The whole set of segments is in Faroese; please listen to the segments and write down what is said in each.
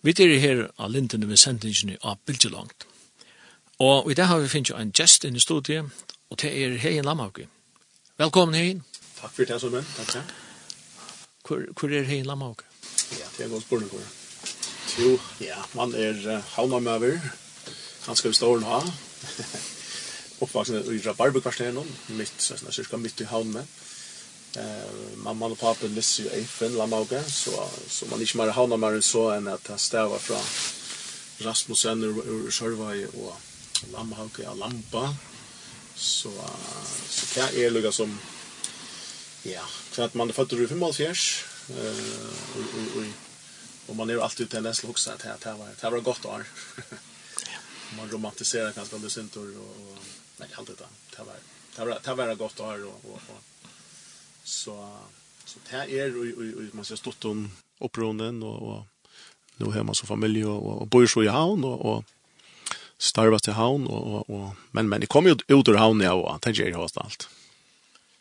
Vi er her av lintene med sendingene av Bildjelangt. Og i dag har vi finnet en gjest inn i studiet, og det er Heien Lamhauke. Velkommen Heien. Takk for det, Solmen. Takk, takk. Hvor, hvor er Heien Lamhauke? Ja, det er godt spørsmål. Jo, ja, man er uh, havnamøver, skal vi stå og ha. Oppvaksen i Rabarbe-kvarteren, midt, cirka midt i havnamøver Eh mamma och pappa missar ju Eifen Lamoga så så man inte mer havnar mer än så än att han stävar från Rasmussen ur Sjörvaj och Lamhauke och Lampa. Så så kan jag er lugga som ja kvart man fattar du för mål fjärs eh och och man är alltid till läs också att här här var det var gott år. Man romantiserar kanske lite synd och nej allt det där det var det var det var gott år och och Så så det är ju man ska stått om uppronen och och nu hemma så familj och och bor så i havn och och starvas till havn och och, men men det kommer ju ut ur havn ja och tänker jag har allt.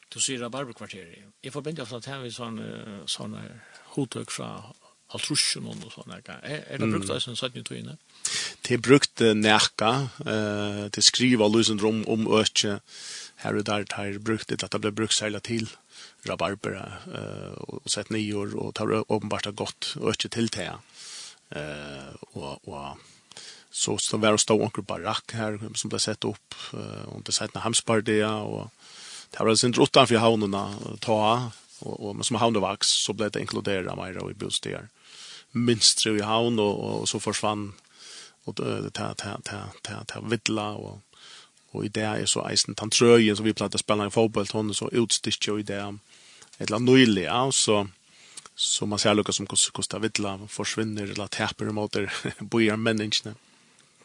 Du ser rabarber kvarter. Jag får bända att här vi sån sån hotök från halvtrusjon og sånne. Er, er det brukt av sånn 17 tøyene? Det er brukt nærka. Uh, det skriver lysen om, om øke her og der. Det er brukt det at det ble brukt særlig til rabarbera eh och sett nyår och tar uppenbart gott och inte till te. Eh och och så så var det stod onkel barack här som blev sett upp och det sett när hamspardia och det var sin utanför för havnarna ta och och som havnvax så blev det inkluderat mer i bostäder. Minst i havn och, och så försvann och det ta ta ta ta ta vidla och Og i det er så eisen tantrøyen som vi pleide å spille i fotball, hun er så utstyrt jo i det et eller annet nøylig, ja, så, så man ser lukka som Kosta Vidla forsvinner, eller teper mot der bojar menneskene.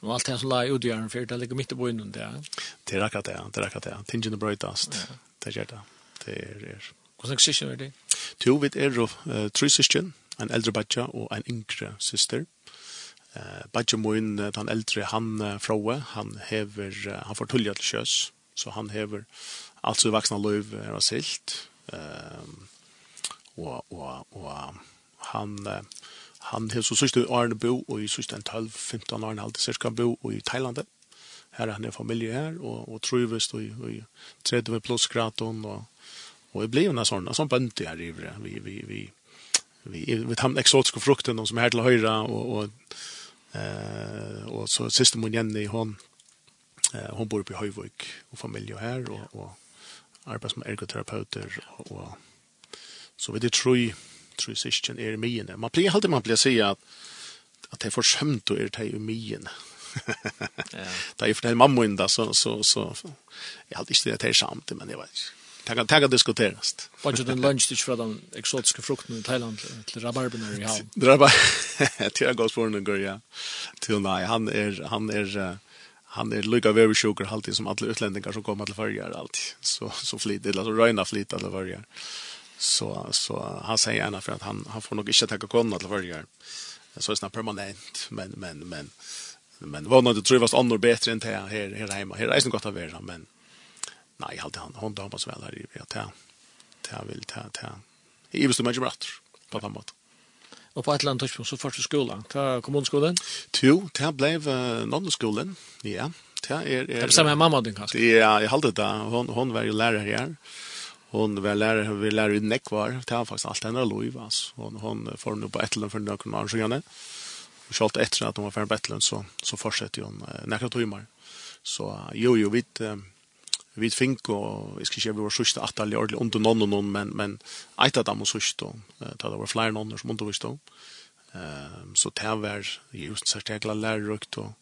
Og alt det som la i utgjøren for det ligger midt i bojen det er. Det er akkurat det, det er akkurat det. Tingene brøytast, det er det. Det er det. Hvordan sikker er det? Jo, vi er jo tre syskjen, en eldre badja og en yngre syster. Eh Badge Moin den äldre han Froe han hever han får tulja till kös så han hever alltså vuxna löv har silt. Ehm och och och han han har så sist Arne bo och i sist en 12 15 år halt cirka bo och i Thailand. Här han är familj här och och trivs då i 30 plus graton och och det blir ju en sån sån bönt här i vi vi vi vi vi vi exotiska frukter vi som vi till vi och och Eh och så siste mun Jenny hon eh, hon bor uppe i Høyvik och familj här och och arbetar som ergoterapeuter och så vet det tror tror syskon är mig Man blir alltid man blir säga att att det er för skämt och är det ju mig. Ja. Där är för mamma ända så så så jag hade ikke det här samt men jag vet ikke. Det kan, det kan diskuteras. Bara den lunch till för den exotiska frukten i Thailand till rabarberna i havn. Rabar. Till jag går för den går ja. Till nej, han är han är han är lika very sugar alltid som alla utlänningar som kommer till förgår alltid. Så så flit eller så räna flit alla Färjar. Så så han säger gärna för att han han får nog inte ta konna till Färjar. Så är det permanent men men men men vad nog det trivas andra bättre än det här här hemma. Här är det gott att vara men Nej, allt han hon dampar så väl här i vet jag. Det vill ta ta. I visst mycket bra på något sätt. Och på et eller annet touch så första skolan, ta kommunskolen? Jo, det blev uh. Ja. Det är er, Det är samma mamma din kanskje? Ja, jag halte det. Hon hon var ju lärare här. Hon var lärare, vi lärare i Nekvar. Det var faktiskt allt ändrat lov. Hon, hon får nu på ett land för några arrangemang. Och självt etter at hon var färdig på ett så, så fortsätter hon eh, några timmar. Så jo, jo, vi... Eh, vi fink og jeg skal ikke vi var sørste at alle ordentlig under noen og noen, men, men eit av dem var sørste, og da det var flere noen som undervist om. um, så det var just sært jeg glad lærerøkt og,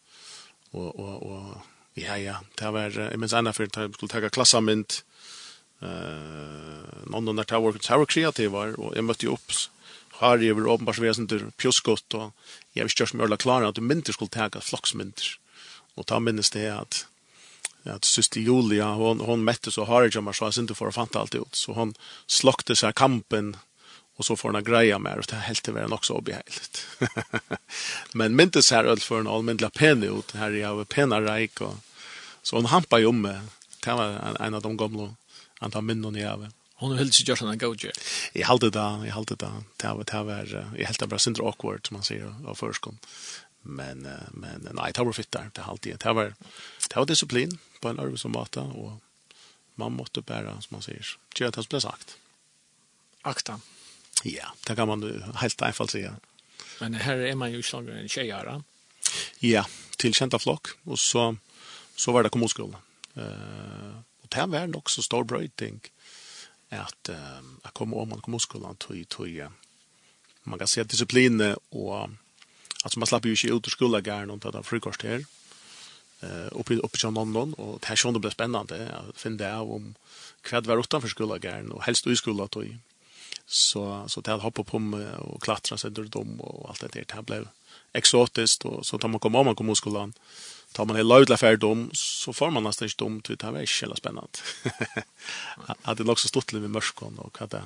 og, og, og ja, ja, det var jeg minns ena for jeg skulle tega klassamint uh, noen der det var, det var kreativar og jeg møtte jo opp har jeg var åpenbart så vi sånn til pjuskott og jeg visste ikke om jeg var klar at du mynter skulle tega flokksmynter og ta minnes det at att syster Julia hon hon mätte så har jag men så har inte för att fanta allt ut så hon slockte sig kampen och så får hon greja med och det helt det var också obehagligt. men myntes här öl för en allmänla pen ut här jag har penna och så hon hampar ju om det var en av de gamla antal minnen jag har. Hon har helt just en go jet. Jag det, där, jag det, där. Det var det var jag helt bara syndra awkward som man sier, av førskånd. Men men nei, det var fitt där. Det halte jeg. Det var det var disciplin på en arbetsomata och man måste bära som man säger. Det att ble sagt. Akta. Ja, det kan man helt enkelt säga. Men her är man ju slagare en tjejare. Ja, tillkända flokk, och så så var det kommunskolan. Eh uh, och det var nok så stor brøyting att uh, jeg kom om man kommunskolan tog tog man kan se disciplin och att man slapp ju inte ut ur skolan gärna och ta frikost här eh uppe uppe i London och det här sjön det blir spännande att finna av om kvad var utanför skolan gärn och helst i skolan då så så det hoppa på och klättra så där dom och allt det där det blev exotiskt och så tar man komma om man kommer skolan tar man hela utla dom så får man nästan inte dumt det här är så spännande att det också stått med mörskon och vad det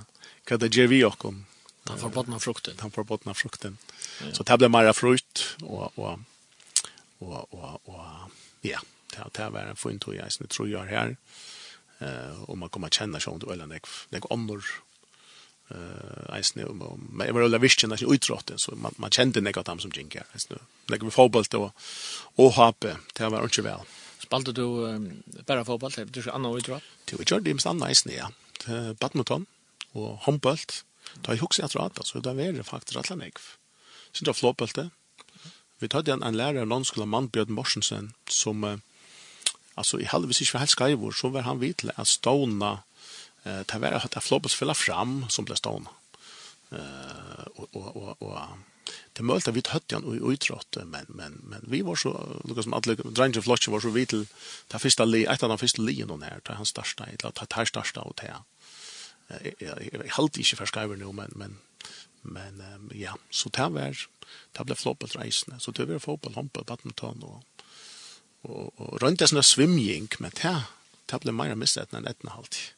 vad det ger vi och kom han får bottna frukten han får bottna frukten så det blir mer frukt och och och och och Ja, det har vært en fin tog jag som tror jag er her. Uh, og man kommer kjenne sånn eller Øyland. Det er ånder eh eisne om om men var alla visste när utrotten så man man kände något att han som gick här eisne lägger vi fotboll då och hape det var inte väl spelade du bara fotboll det du annan utrott du gjorde det mest nice ja. Badminton och handboll då jag också jag tror att så där var det faktiskt alla nek så då floppelte Vi tar en, en lärare av landskolan, Mannbjörn Morsensen, som, eh, alltså i halvvis ikke var helt skrivor, så var han vid til at eh, det var at floppet fylla fram som blev stående. Eh, och, och, och, och det mölte vi hött igen och utrått men men men vi var så Lucas som alla Ranger Flash var så vitel ta första li ett av de första lien hon här ta han starsta i att ta starsta åt här. Eh jag halt inte förskriver nu men men men ja så där var det ble floppet reisende. Så det var fotball, håndball, badminton og, og, og rundt det sånn svimjing, men det, det ble mer mistet enn etten halvtid.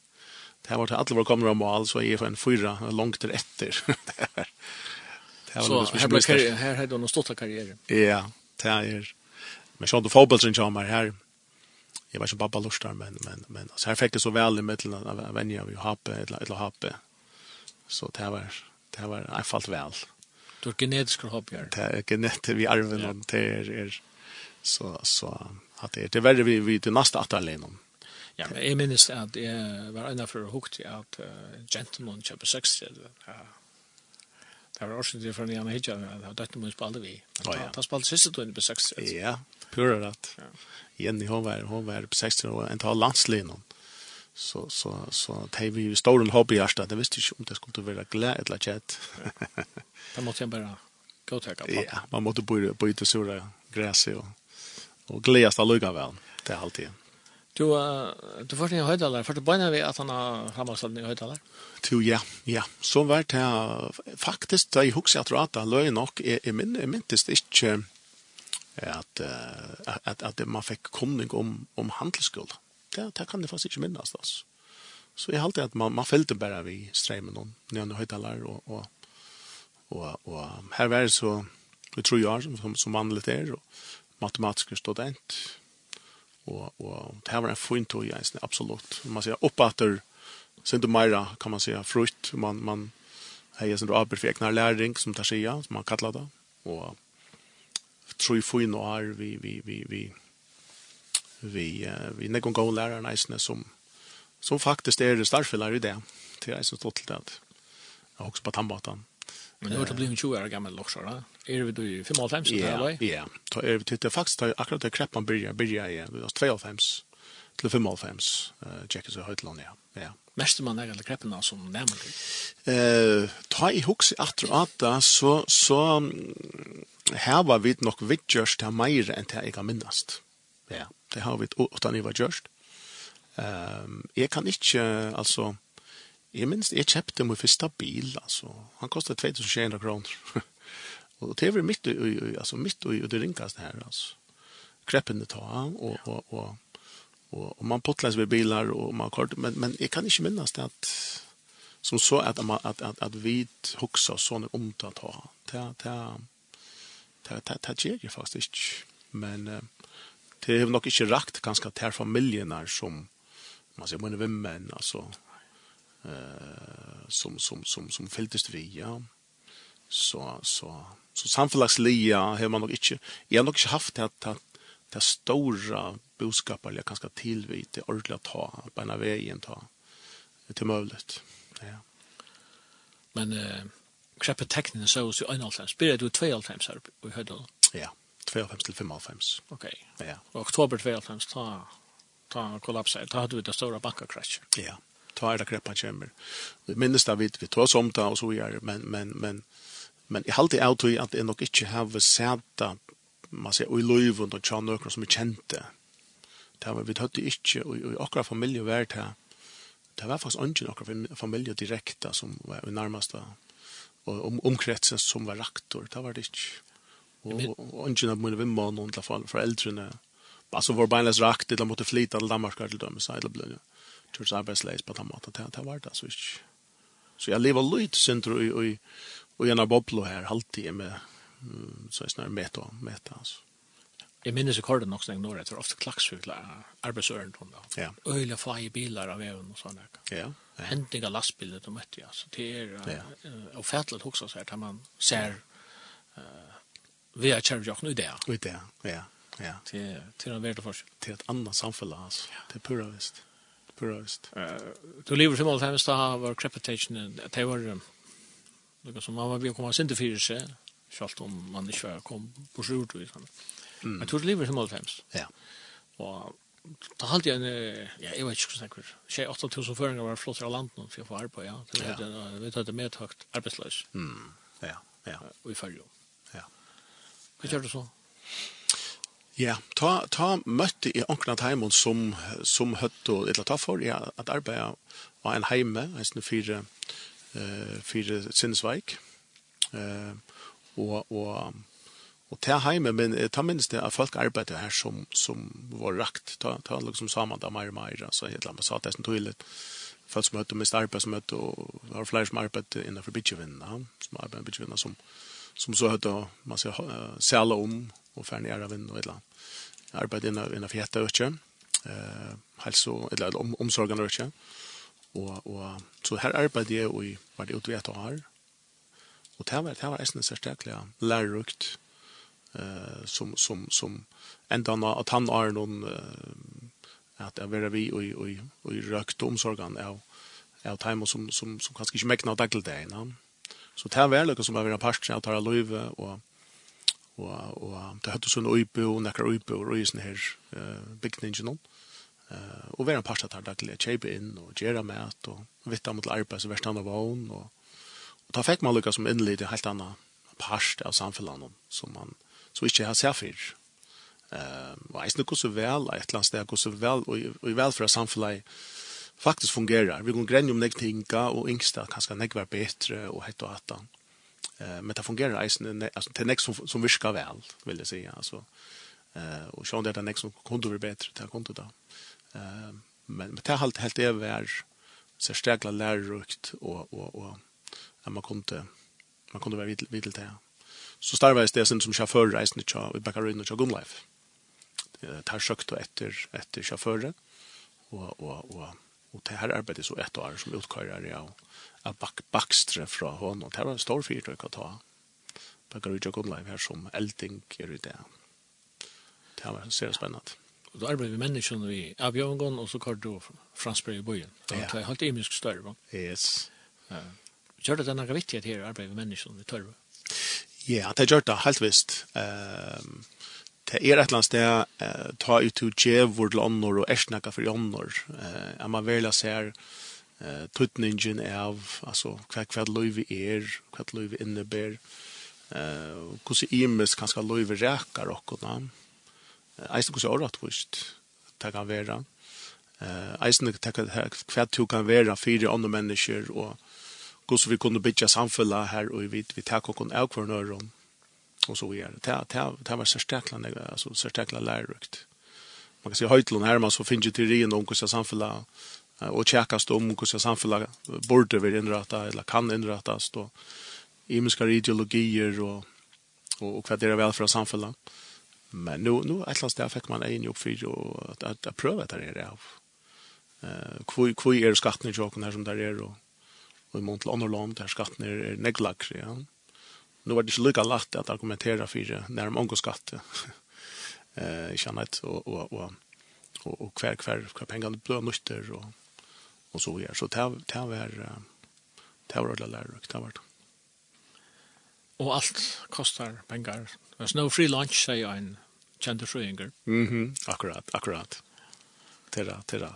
Det var til alle var kommer om mål, så jeg var en fyra langt etter. det var, det var så her, ble karriere, her hadde du noen stått av karriere? Ja, det er. Men sånn til fotballtrin kommer her, jeg var ikke pappa lustar, men, men, men altså, her fikk jeg så vel i middelen av venner vi hape, eller, eller hape. Så det var, det var jeg falt vel. Du er genetisk hoppjär. Det er genetiskt vi arven ja. det er, er så så at det er, det er verre vi vi det nästa att alla inom. Ja, men jeg minnes at jeg var enda for å hukte at uh, gentleman kjøper sex. til Ja. Det var også det for en gjerne Hitcha, det var dött mun spalte vi. Han spalde sista då på sex. til. Ja, pura rett. Ja. Jenny hon var hon var på sex och en tal landslin så så så det vi stor en hobby hasta det visste inte om det skulle vara glad eller chat. Det måste jag bara gå ta kappa. Ja, man måste bo på lite sura gräs och och glädjas att lugga väl. Det är alltid. Du du får ni höjda där för det bara vi att han har hamnat i höjda där. Jo ja, ja. Så var det faktiskt jag huxar att han löj nog är minst inte att att att man fick komning om om handelsskuld det, det kan det faktisk ikke minnes. Altså. Så jeg halte at man, man følte bare vi streimen noen nødvendig høytaler, og, og, og, og her var det så, vi tror jeg, som, som, som vanlig er, og matematiske student, og, og det var en fin tog, jeg, absolutt. Man sier oppater, sen du mera kan man säga frukt man man hejer sen då abelfeknar läring som tar sig som man kallar det och tror ju få in och vi vi vi vi vi uh, vi någon gång lärare nice som som faktiskt är det starfillar i det till är så totalt att jag också på tambatan. Men nu har blivit 20 år gammal också då. Är vi då i 55 så där eller? Ja, då är vi tittar faktiskt akkurat det kreppan börjar börjar igen. Vi har 25 till 55 eh checkas i Hötland ja. Ja. Mest man är alla krepparna som nämner. Eh ta i hooks efter att så så här var vi nog vidgörst här mer än det jag kan minnas. Ja. Det har vi utan i var gjørst. Um, jeg kan ikke, altså, jeg minns jeg kjøpte min første bil, altså. Han kostet 2100 kroner. og det var mitt, altså, mitt i det ringkast her, altså. Kreppene ta, og, og, og, og, og man potlas ved bilar, og man kort, men, men jeg kan ikke minnes det at, som så at, at, at, at vi hoksa sånne omtatt ha. Det, ta ta ta ta ta ta det, det, det, det, det, det, det har nok ikke rakt ganske til familien her som, man sier, mine vimmen, altså, eh, som, som, som, som fylltest vi, ja. Så, så, så samfunnslagslia har man nok ikke, jeg har nok ikke haft det at det stora boskaparliga kanske tillvit det ordla ta på en vägen ta till möjligt. Ja. Men eh knappt tekniken så så en alltid spelar du två alltid så vi hörde. Ja. 92 til 95. Okej. Okay. Ja. Och oktober 95 ta ta kollapsar. Ta hade vi det stora bankkraschen. Ja. Ta är det greppan chamber. Vi minns där vi vi tar som ta och så gör men men men men i halt det out att det nog inte har sätta man säger och löv och tjän några som är kända. Det var vi hade inte och i akra familj vart här. Det var faktiskt inte några familj direkt som var närmast var och om omkretsen som var raktor. Det var det inte. Och inte av mina vimman och i alla fall föräldrarna. Alltså vår beinlös rakt, det måste flytta till Danmark till dem. Så det blev George arbetsleis på den maten. Det var det så inte. Så jag lever lite i och en bobblo här alltid med så är snarare meta, meta alltså. Jag minns ju korten också en norr, jag tror ofta klaxfuglar, arbetsören hon då. Ja. Öjla faj bilar av även och sådana. Ja. Händiga lastbilar de mötte jag. Så det är ja. uh, ofärdligt också så här, där man ser uh, vi er kjærlig kjærvjokken i det. I det, ja. ja. Til, til en verden forskjell. Til et annet samfunn, altså. Ja. Til pura vist. Pura vist. Uh, du lever som alt hemmes da var crepitation, det var noe som man var begynt å komme sin til seg, selv om man ikke var kom på sjord. Mm. Men du lever som alt hemmes. Ja. Og Da halte jeg en, ja, jeg vet ikke hvordan jeg Tjei 8000 føringer var flott av landet for å få arbeid, ja. Det var det med et arbeidsløs. Mm, ja, ja. Og i følge om. Hva gjør du så? Ja, ta, ta møtte i åknet heimen som, som høtt og eller ta for ja, at arbeid var en heime, en sånn fire, uh, fire sinnsveik. Uh, og, og, og ta heime, men ta minst det at folk arbeidde her som, som var rakt. Ta, ta liksom saman da mer og mer, så helt annet sa det som tydelig. Folk som høtt og mist arbeid som høtt, og det var flere som arbeidde innenfor bidjevinnene, som arbeidde bidjevinnene som, som som så hade man ska sälja om och förnära vind och ett land. Arbete inne inne för hetta öke. Eh hälso eller om, omsorgen öke. Och och så här arbete jag i vad det utvet har. Och det var det var nästan så starkliga lärrukt eh som som som ända att han har någon eh, att jag vill vi och och och rökt omsorgen av av timer som som som kanske inte mäknar dagligdagen. där innan. Så det var lukket som har vært parstren av Tara Løyve og og og det hade sån uppe och näkar uppe och risen her uh, bygningen eh och vara pasta där där kjøpe in och gjøre mat och vitta mot arbeid, så värst andra vån och og da fick man lucka som inlite helt annan parst av samfunnet, som man så inte har sett før. eh vad är det så väl et eller där går så väl och i väl för faktisk fungerar. Vi går grenje om nekk tinga, og yngsta kanskje nekk var bättre og hett og attan. Eh, men det fungerar eisen, alltså det nästa som, som viskar väl vill jeg säga alltså Eh, och sjön det er nästa som kunde være bättre det kunde då. Eh, men, men det er alt helt så særstegla lärrukt och och och att man kunde, man kunde vara vid vid det. Så starveis det sen som chaufför eisen i tja, i Bakarin och Gunlife. Gumleif. Det er søkt efter efter chauffören och och och Og det her arbeidet så ett år som utkører av, av bak, bakstre fra hånden. Og det var en stor fyrtøk å ta. Bakker ut Jakob Leif her som elding gjør det. Det var så spennende. Og du arbeidet med menneskene vi av Bjørngon, og så kort du Fransberg i byen. Det var ja. helt imisk større. va? Yes. Ja. Gjør det denne viktighet her, arbeidet med menneskene vi tørre? Ja, det gjør det helt visst. Um, uh, det er et eller annet sted eh, ta ut til djevor til ånder og ersnakka for ånder. Eh, er man vel ser eh, tøtningen av altså, hva, hva løyve er, hva løyve innebær, eh, hvordan imes kan skal løyve rækar okkurna. Eisen hvordan året vist det kan være. Eh, eisen hva du kan være fire andre mennesker og hvordan vi kunne bytja samfunnet her og vi, vi tar okken avkvarnøren og så vidare. Det det det var særstekla, alltså særstekla lærerukt. Man kan si høytlån her, man så finns ju teorin om hur samfälla och tjekkast om hvordan samfunnet borde være innrettet eller kan innrettes. Og imiska ideologier og, och och vad det är väl för samfunnet. Men nu nu alltså där fick man en jobb för att att, at pröva det där av. Eh kvui kvui är skatten i joken här som där är och och i mån till land där skatten är neglagre ja nu var det ikke lykka lagt at argumentera for nærm de eh, i kjennet og, og, og, og, og hver, hver, hver pengene ble nytter, og, og så videre. Så det, det var det var alle lærer, det var det. Og alt kostar pengar. There's no free lunch, sier en kjente frøyinger. Mm -hmm. Akkurat, akkurat. Terra, terra.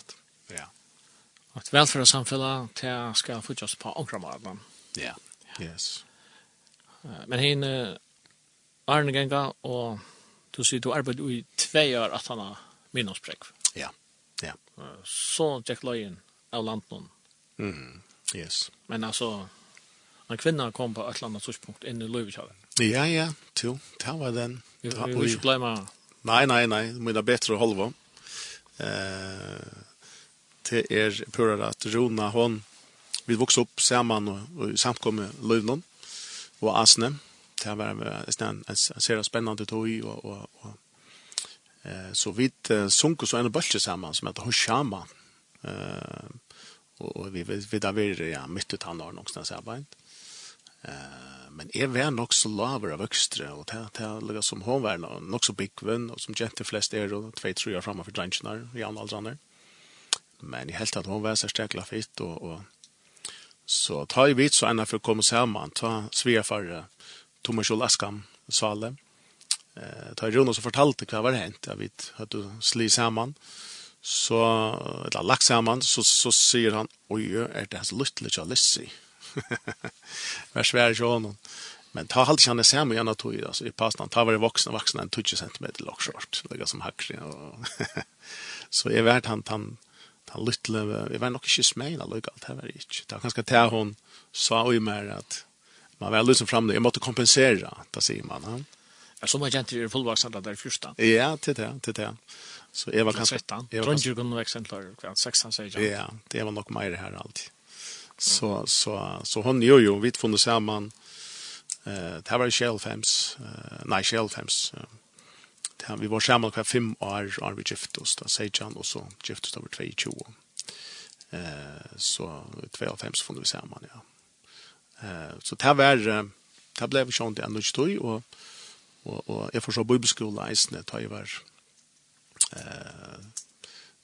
Ja. At velferdssamfunnet, det skal fortsatt på omkramaden. Ja, yes. Men hin Arne Genga og du sier du arbeid i tve år at han har minnomsprekk. Ja, ja. Så Jack Løyen av landen. Mm, yes. Men altså, en kvinna kom på et eller annet tidspunkt inn i Løyvikjøven. Ja, ja, to. Det var den. Vi vil ikke glemme... Nei, nei, nei. Det er bedre å holde Eh, det er prøver at Rona, hon, vi vokste opp sammen og, og samkommet Løyvnån og Asne. Det var en en en ser spennende tog og, og, og eh så vitt sunket så en bulche sammen som heter Hoshama. Eh og, og vi vi vi da var ja midt ut han har någonstans arbeid. Eh men jeg var nok så laver av økstre og det det er liksom, som hun var nog så byggven og som jätte flest er og tve tror jeg fremme for drengene i andre andra. Men jeg helt at hun var så stekla fitt og, og Så ta i vidt så ena for å komme sammen, ta svea for uh, Thomas Kjol Askam sale. Eh, ta i rundt og fortalte hva var hent, jeg vet at du sli sammen. Så, eller lagt sammen, så, så sier han, oi, er det hans luttelig ikke Lissi? Vær svær ikke honom. Men ta halt känner sig med gärna tog altså, i pastan ta var det voksne, voksne, en 20 cm lång short lägga som hackre og så är värt han han den lille, jeg var nok ikke smeg, da lukket alt, det var ikke. Det var kanskje til hun sa jo mer at man var liksom fram det, jeg måtte kompensera, da sier man. Ja. Ja, så mange jenter i fullvaksna der fyrsta. Ja, til det, til det. Så jeg var kanskje... Trondjur kunne vekse en klar, 16, sier jeg. Ja, det var nok mer her alltid. Så, så, så hun gjør jo, vi funnet sammen, eh, det var i Kjellfems, eh, nei, Kjellfems, ja Ja, vi var sammen hver fem år, og vi gifte oss, da sier han, og så gifte oss over 22. Eh, så i 92 funnet vi sammen, ja. Eh, så det var, det ble vi sånn i enda ikke tog, og, og, og jeg får så bibelskolen eisene, da jeg var, eh,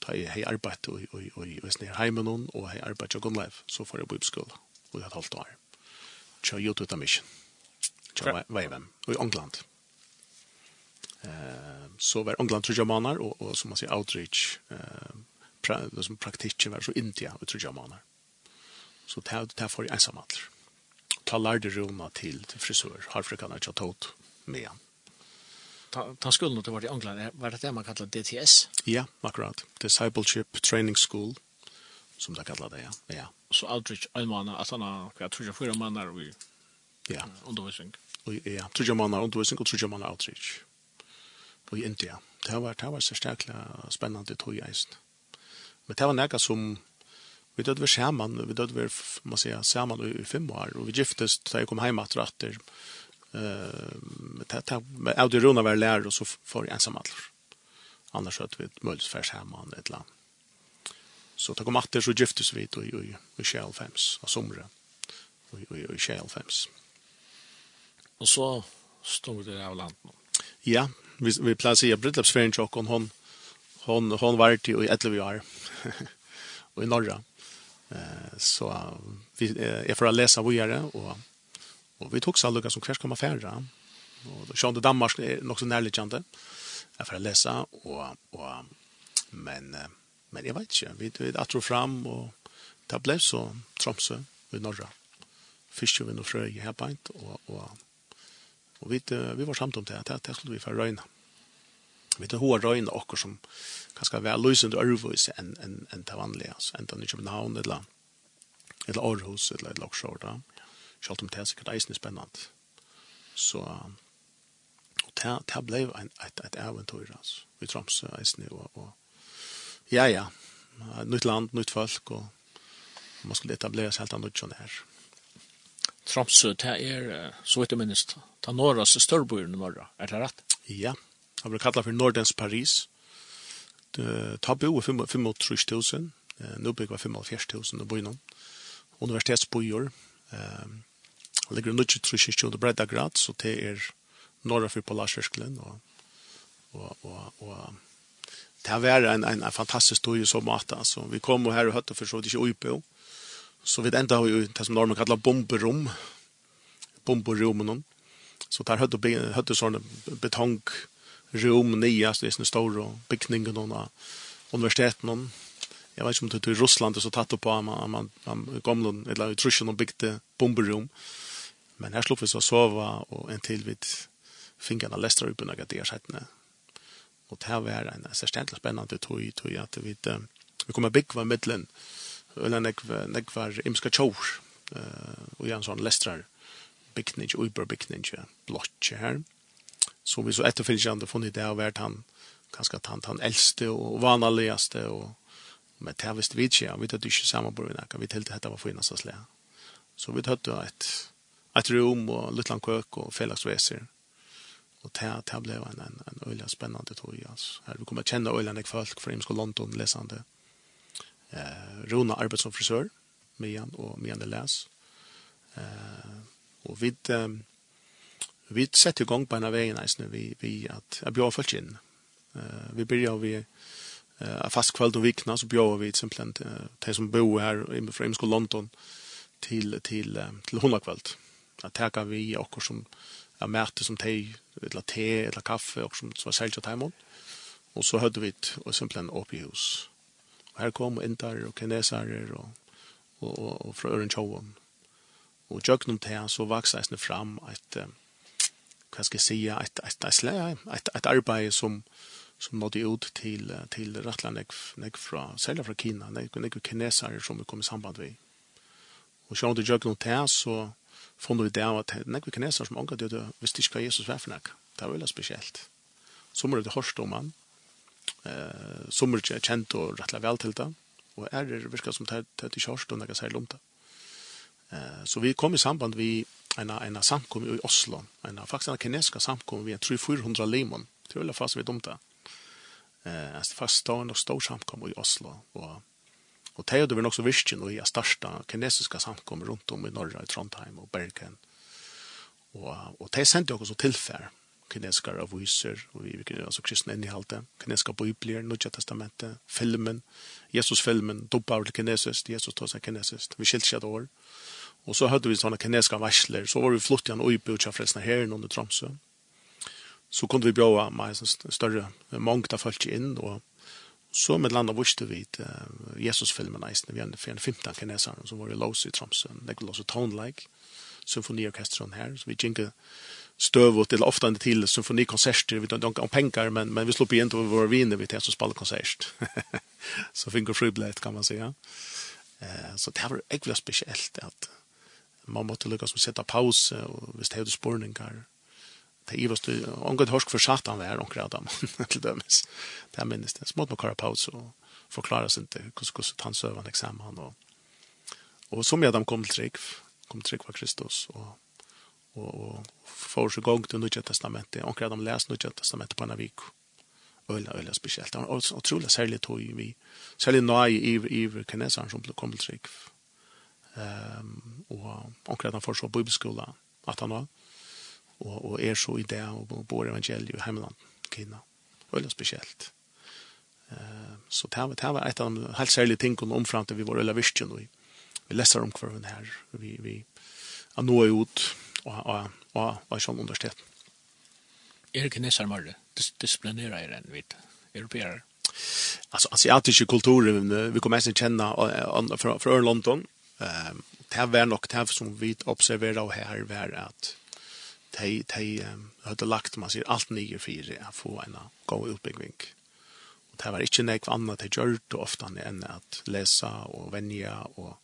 da jeg har arbeidt og, og, og, og snir hjemme noen, og jeg har arbeidt og grunnlev, så får jeg bibelskolen, og jeg har halvt år. Kjør gjort ut av misjon. Kjør vei hvem, og i England. Ja. Eh, så var England tror jag manar och, och som man säger outreach eh, pra, som praktiker var så India och tror jag manar. Så det här, det får jag ensam allt. Ta lärde Rona till, till frisör. Harfrikan har jag tagit med han. Ta, ta skulden att det var i England. Var det det man kallar DTS? Ja, akkurat. Discipleship Training School som det kallar det, ja. ja. Så outreach en månad, att han har, jag tror jag fyra månader i ja. undervisning. Ja, tror jag månader undervisning och tror jag outreach i India. Det var, det var så sterkla spennende tog i eisen. Men det var nega som vi dødde vi sammen, vi dødde vi man sier, sammen i fem år, og vi giftes da jeg kom hjem etter etter. Uh, jeg og Rona var lærer, og så får jeg ensam alls. Annars hadde vi möts møllesfærs hjemme, et eller annet. Så det kom etter, så giftes vi i, i, i Kjellfems, av somre, i, i, i Kjellfems. Og så stod det av landet. Ja, vi, vi pleier å si at bryllupsferien til hon, hon, hon, hon var til i 11 år, og i Norra. Eh, så vi, eh, jeg får lese videre, og, og vi tok sallukka som kvers komma færre. Og da kjønte Danmark er nok så nærliggjende. Jeg får lese, og, og, men, men jeg vet ikke, vi, vi atro fram, og det ble så Tromsø i Norra. Fiskjøven og frøy i Herbeint, og, og Og vi, vi var samt om det, det, det skulle vi få røyne. Vi tar hår røyne okker som kanskje være løsende ørvøys enn en, en det vanlige, altså enten i København eller, eller Aarhus eller eller et lokskjord. Selv om det er sikkert eisen spennende. Så og det, det ble en, et, et eventyr, altså. Vi Tromsø eisen og, og ja, ja, nytt land, nytt folk, og man skulle etablere seg helt annet sånn her. Tromsø, det er, så vidt jeg minnes, det er Norras størreboer i Norra, er det rett? Ja, det blir kallet for Nordens Paris. Ta bo er 35.000, nå bygger 45.000 og bor innom. Universitetsboer, og ligger nødt til trusjes bredda grad, så det er Norra for Polarsverskelen, og, og, og, og det har vært en, en, en fantastisk tog i så måte. Altså, vi kom her og høtte for så vidt ikke oppe, Så vi enda har vi det som normen kallar bomberom. Bomberommen. Så där høtte, høtte sånne betongrom betong så det er sånne store bygninger och universiteten. Jeg Jag vet ikke om det er i Ryssland så tatt på man man, man gamla eller Ryssland och bygde bomberom. Men her slår vi så sova og en till vid fingrarna lästra upp några där Og det här var en särskilt spännande tog tog at vi, vi kommer bygga mittlen eller nek var imska tjår, uh, og en sånn lestrar bygning, uberbygning, blått her, så vi så etterfølgende funnet det där vært han, kanskje tant han, han eldste og vanaligaste, og men det visste vi ikke, vi tatt ikke samme på vi vi tilte dette var finnes av slet. Så vi tatt et, et rom og litt lang køk og felagsveser, og det, det ble en, en, en spännande spennende tog, altså. Her vi kommer kjenne øyla folk fra Imsko London läsande Eh, Rona arbeid som frisør, Mian og Mian Elas. Eh, og vi, eh, vi setter i gang på en av veien vi, vi at jeg bjør folk inn. Eh, vi begynner vi eh, fast kväll og vikna, så bjöd vi simpelthen eh, de som bor här i Framsko London till till till hundra kväll. Att teka vi och som er mæte som te, eller te, eller kaffe, och som var selja teimon. Och så hade vi et simpelthen åpig hus her kom indar og kinesarer og, og, og, og fra Øren Og jøknum til så vaks eisne fram et, hva skal jeg si, et, et, et, et, et arbeid som, som nådde ut til, til rettelig nek, nek fra, særlig fra Kina, nek, nek kinesarer som vi kom i samband med. Og sjøen til noe til så funnet vi det av at nek kinesarer som omgav det, visste ikke hva Jesus var for nek. Det var veldig spesielt. Så må det hørste om han, eh, som er kjent og rettelig vel til det. Og er det virker som det er i kjørst och noe særlig om det. Eh, så vi kom i samband vi en, en samkom i Oslo, en, faktisk en kinesisk samkom vi en 300-400 limon, til å fast vi om det. Eh, alltså fast stående och stor samkom i Oslo, och och det hadde vi också visst ju i största kinesiska samkom runt om i norra i Trondheim och Bergen. Och och det sendte också tillfär kinesiska aviser, och vi kan alltså kristna i alt kinesiska bibler, nya testamentet, filmen, Jesus-filmen, dubbar til kinesiskt, Jesus tar seg kinesiskt, vi skilt seg år. Og så hade vi såna kinesiska varsler, så var vi flott igen och uppe ut av här her under Tromsø. Så kunde vi bjåa med en større mångta folk inn, og så med landa vurste vi uh, Jesus-filmen eisen, vi en 15 kinesere, som var i Lås i Tromsø, det var også Tone Like, symfoniorkestron her, så vi gikk stövot eller ofta inte till symfonikonserter vi vet inte om pengar men men vi slår på inte vår vinner vi till så spalla konsert. så finger friblet kan man säga. Eh så det var äckligt speciellt att man måste lyckas med sätta paus och visst hade spårningar. Det är ju vad om god hörsk för satan var och kräda man till dömes. Det minns det smått med kara paus och förklara sig inte hur skulle han söva examen och och som jag dem kom till trick kom trick var Kristus och og får så gång till Nya testamentet. Och de läser Nya testamentet på en vik. Öla, öla speciellt. Det var otroligt särligt tog vi. Särligt nöj i, i kinesaren som kom till Trygg. Um, och omkring han får så bibelskola att han var. Och, och är så i det och bor evangeliet i hemlandet. Kina. Öla speciellt. Uh, så det var, det var ett av de helt særlige tingene omfram til vi var öla visken. Vi, vi läser om kvar här. Vi, vi, vi, vi, vi, vi, og, og, og, som universitet. Er kineser mer disiplinera er enn vid europeer? Alltså asiatiska kulturer vi kommer mest känna fra fra London. Ehm det var nok det som vi observerer och här var att de de hade lagt man sier allt nye för att få en god utbygging. Och det var ikke noe annat de gjorde ofta än att läsa och vänja och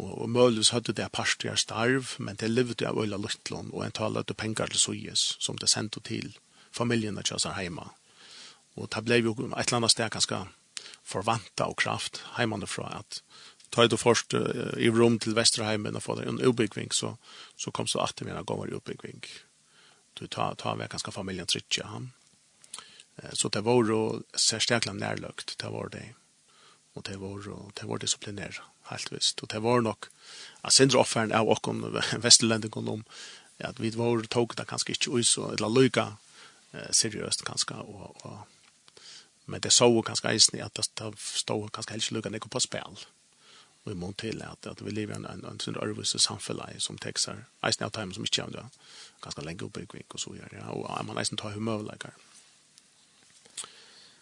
og, og Mølus hadde det parstjer starv, men det levde av øyla luttlån, og en talet pengar til Suyes, som det sendte til familien at Kjøsar heima. Og det ble jo et eller annet sted ganske forvanta og kraft heimane fra at ta du først uh, i rom til Vesterheimen og få det en utbyggving, så, så kom så at det var gammel utbyggving. Du tar tar vi ganske familien trittja han. Så det var jo særstekla nærløgt, det var det. Og det var jo, det var helt visst. Og det var nok at sindre offeren av åkken vestlendingen om at vi var tog det kanskje ikke ut så eller lykke eh, seriøst kanskje og, og men det så kanskje eisen at det, stod kanskje helst lykke ikke på spil og i mån til at, at vi lever i en, en, en sånn ærvise samfunn som tekster eisen av time som ikke er ganske lenge oppbygging og så gjør ja, og man eisen tar humørleggere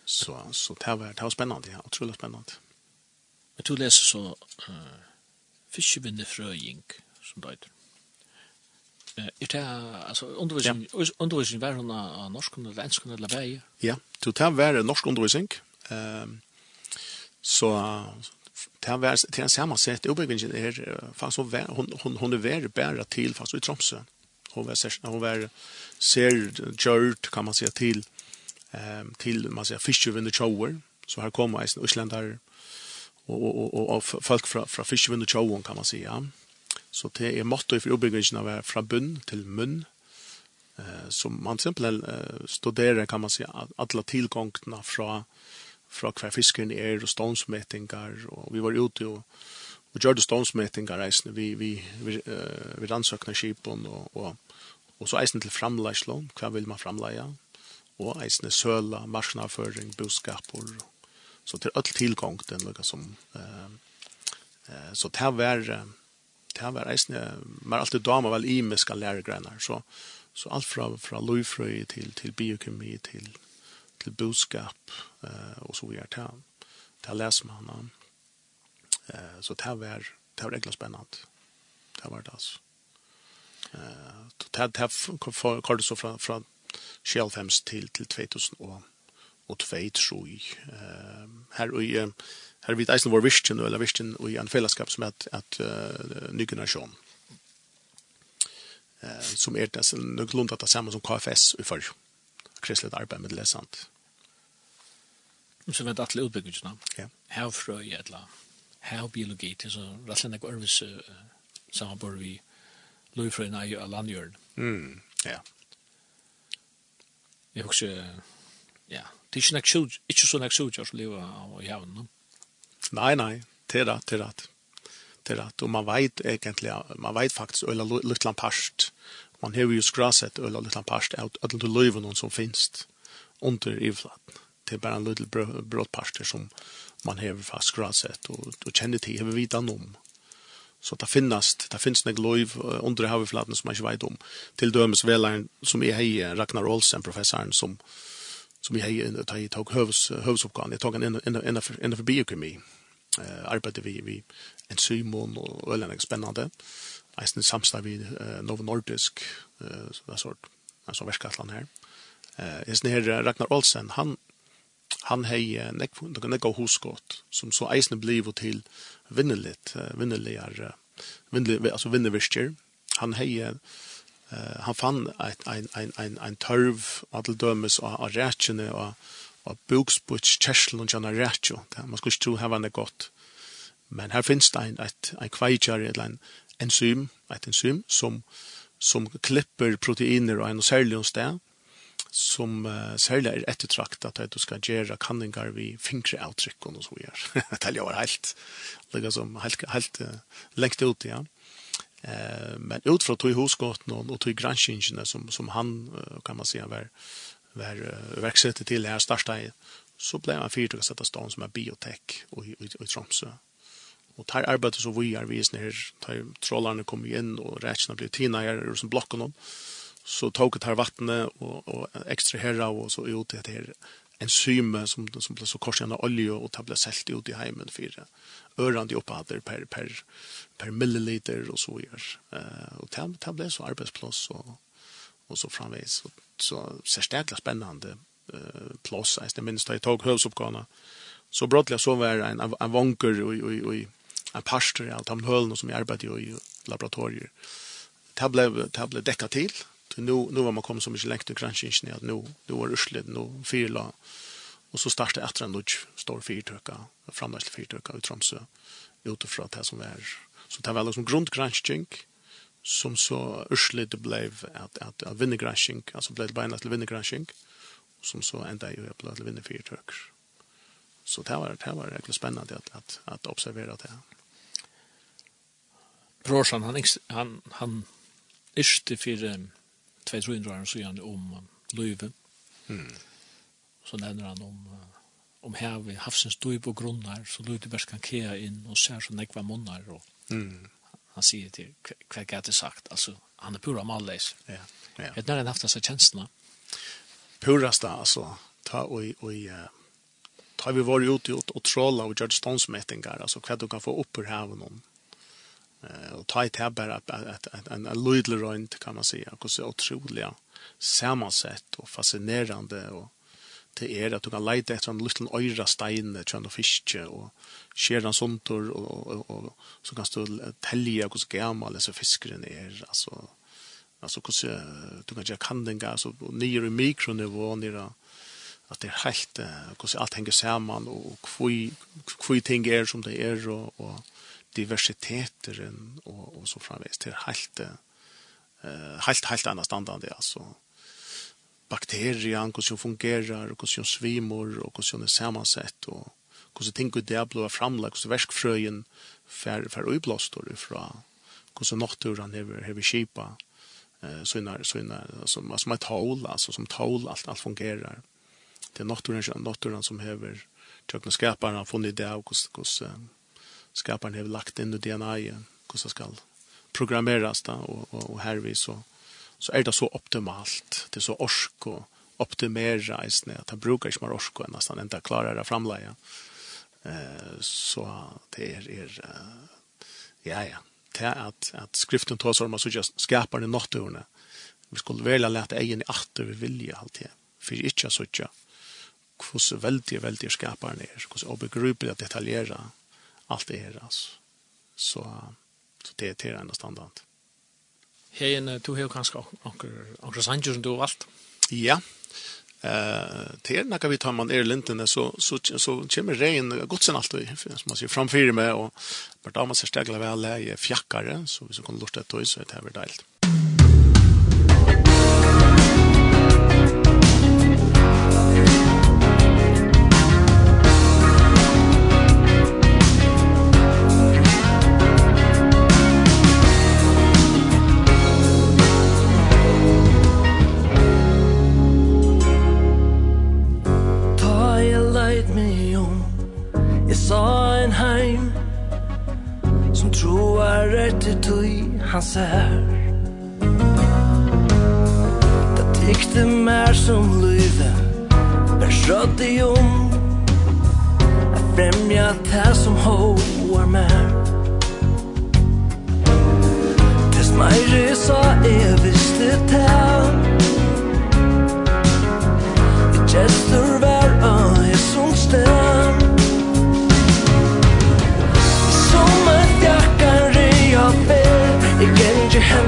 så, så det var, det var spennende ja, utrolig spennende Men to leser så uh, Fiskebinde Frøying, som det heter. Uh, er det, altså, undervisning, ja. undervisning var hun av norsk eller ensk eller vei? Ja, to det var norsk undervisning. Um, så det var til en samme sett, oppbyggingen er, faktisk, hun, hun, hun, hun er vært bæra til, faktisk, i Tromsø. Hun var, hun var ser gjørt, kan man si, til, um, til, man sier, Fiskebinde Tjauer, så her kommer en Islandar og, og, og, og folk fra, fra fiskevinn och tjån kan man säga. Så det är motto för uppbyggnaden av från bunn till mun. Eh som man till exempel studerer, studerar kan man säga alle tillgångarna från från hver fiskeren er, och ståndsmätningar och vi var ute och och gjorde ståndsmätningar reisende. vi vi vi eh, vi ansökna skipen, och och og så eisen til framleislån, hva vill man framleja och eisen söla marsnaføring boskapor Så till är all tillgång den lukar som eh, så det här var det här var reisne men alltid damer väl i med ska lära så så allt från från lufröj till till biokemi till till boskap eh, och så vidare. Där där läser man eh, så det här var det här var riktigt spännande. Det var det eh, det här kom kort så från från 1995 till till 2000 och og tvei troi. Her og her vit eisen vår vision, eller vision og en fellesskap som er at, at uh, ny generasjon. Eh, som er det nok lunda det samme som KFS i før. Kristelig arbeid med lesant. Så vet alle utbyggelsene. Ja. Her frøy, eller her biologi, til så rett og slett ærvis samarbeid vi løyfrøyene i landjøren. Mm, ja. Jeg husker, ja, Det er ikke, nek, ikke så nek suger som lever av jævn. No? Nei, nei, det er det, det er det. Det er det, og man vet egentlig, man vet faktisk øyla luttlan parst. Man har jo skrasett øyla luttlan parst av alle løyven som finnes under ivflaten. Det er bare en liten brådparster som man har fast skrasett og, og kjenner til, har vi vidt om. Så det finnes, det finnes nek loiv under havflaten som man ikke vet om. Til dømes velaren som er hei, Ragnar Olsen, professoren, som, som som jag hade tagit tog hövs hövsuppgåvan jag tog en ända ända för biokemi eh arbeidet vi vi enzymon og och eller spännande Eisen samstad vi uh, Novo Nordisk, uh, sånn sort, altså verskatlan her. Uh, Eisen her Ragnar Olsen, han, han hei uh, nek, nek, nek av hosgått, som så eisen bliv til vinneligt, uh, vinneligare, uh, vinneligare, altså vinnevirskjer. Han hei uh, han fann ein, ein, ein, ein tørv adeldømes og av rætjene og av buksbuts kjerselen og rætjo. Man skulle tru tro her det. Men her finnes det ein, et, en kveitjar eller en enzym, et enzym som, som klipper proteiner og en særlig sted som uh, særlig er ettertrakt at du skal gjøre kanningar vi fingeravtrykken og så gjør. det er jo helt, liksom, helt, helt uh, lengt ut, ja. Eh, men fra tog hosgåten och, och tog granskingene som, som han kan man säga var, var verksätter till här största i så blev han fyrt å sätta stan som är biotech och i, i, i Tromsø. Och tar arbeidet som vi är vist ned, tar trollerne kom in och räkna blev tina her, och som blocken noen, så tog det här vattnet och, och extra herra och så ut det här enzyme som, som ble så korsande av olje och det ble selt ut i heimen for Örande opphatter per, per, per milliliter och så gjør. Uh, och det, det så arbetsplats och och så framvis Så, så särskilt spännande uh, plass. det minnes da jeg tog høvsoppgavene. Så brottliga så var en, en, en vanker och och och en pastor i allt de som jag arbetade i, i laboratorier. Det ble, det till nu, nu var man kom så mycket längt crunching granskningen att nu, nu var urslid, nu fyrla. Och så startade efter en lodge, stor fyrtöka, framdagslig fyrtöka i Tromsø, utifrån det som är Så det var liksom crunching som så urslid blev att, att, att vinnergranskning, alltså blev det bara till vinnergranskning som så ända i att blev vinner fyrtöker. Så det var, det var verkligen spännande att, att, att observera det här. Brorsan, han, han, han yrste för um, två tre inte så igen om Löve. Mm. Så nämner han om om här vi havsens stoj på grundar så lite bäst kan kea in och ser så nekva munnar och mm. han säger till vad jag det sagt alltså han är pura malles. Ja. Ja. Det när han haft dessa känslorna. Purasta alltså ta och och tar vi var ute och, och trolla och gör ståndsmätningar alltså vad du kan få upp ur haven om Eh och ta ett här att att en lydel runt kan man säga. Och så otroliga sammansätt och fascinerande och det är att du kan leta efter en liten öra stein tjön och fiske och skära såntor och, och, och, och så kan du tälja hur gammal så fiskaren är alltså alltså hur du kan jag kan den gas och ner i mikronivå ner att det är helt hur allt hänger samman och hur hur ting är som det är och diversiteteren og, og så framvis til helt, uh, helt, helt annet standard, altså bakterier, hvordan de fungerer, hvordan de svimer, og hvordan de er sammensett, og hvordan ting ut det blir framlagt, hvordan verskfrøyen fer, fer uiblåster fra hvordan naturen hever, hever kipa, eh, sånne, sånne, som, som er tål, altså som tål, alt, alt fungerer. Det er naturen, naturen som hever, tjøkken skaparen har funnet det, og hvordan skaparen har lagt in i DNA i hur det skal programmeras då och og, og här vi så så er det så optimalt. Det er så orsk och optimera i at han brukar ikke mer orsk och nästan inte klara det framleie. eh så det är er, ja ja. Det är att at skriften tar så om så just i det vi skulle velja lete egen i atter vi vilja alltid för ikke så ikke hur veldig, veldig skaparen er, ner hur så obegripligt detaljerat allt det här alltså. Så, så det är det enda standard. Hej, du har kanske några sanger som du har valgt? Ja, eh till när vi tar man är så så så kommer regn gott sen allt som man ser framför mig och vart man ser stägla väl läge fjackare så vi så kan lusta ett så det här blir deilt. cancer. Da tykte mer som lyve Men skjødde jo Jeg fremja det som hoar mer Tess meire sa jeg visste det Jeg gestur vær av jeg som sted your hand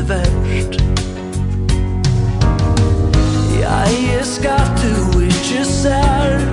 lite verst Jeg er skatt du ikke ser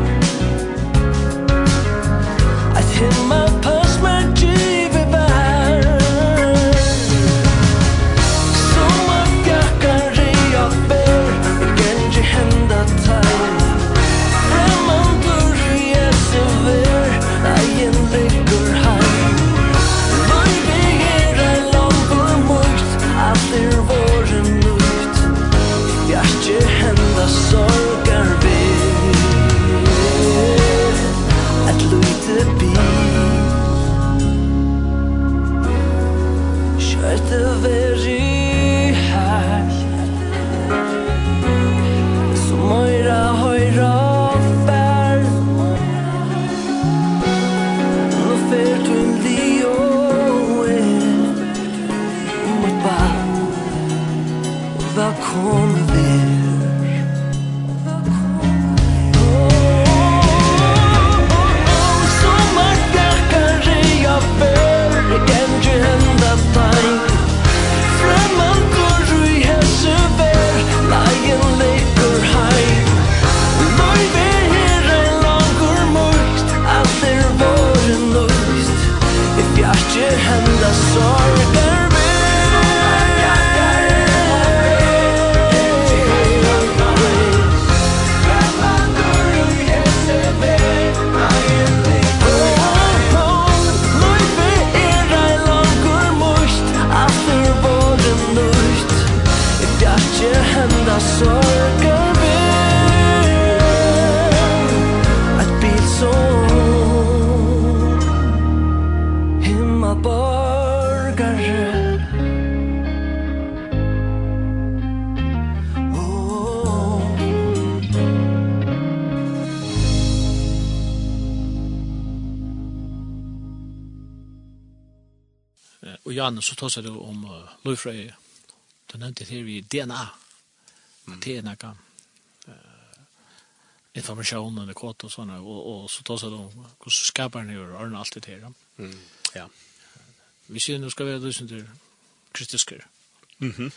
tås du om uh, løyfrøy. Du nevnte det her i DNA. Mm. det er noe uh, informasjon och kort og såna och, og så tås du om hur skaparen gör och alt det her. Mm. Ja. Vi ser nu ska vi då synte kristisker. Mhm. Mm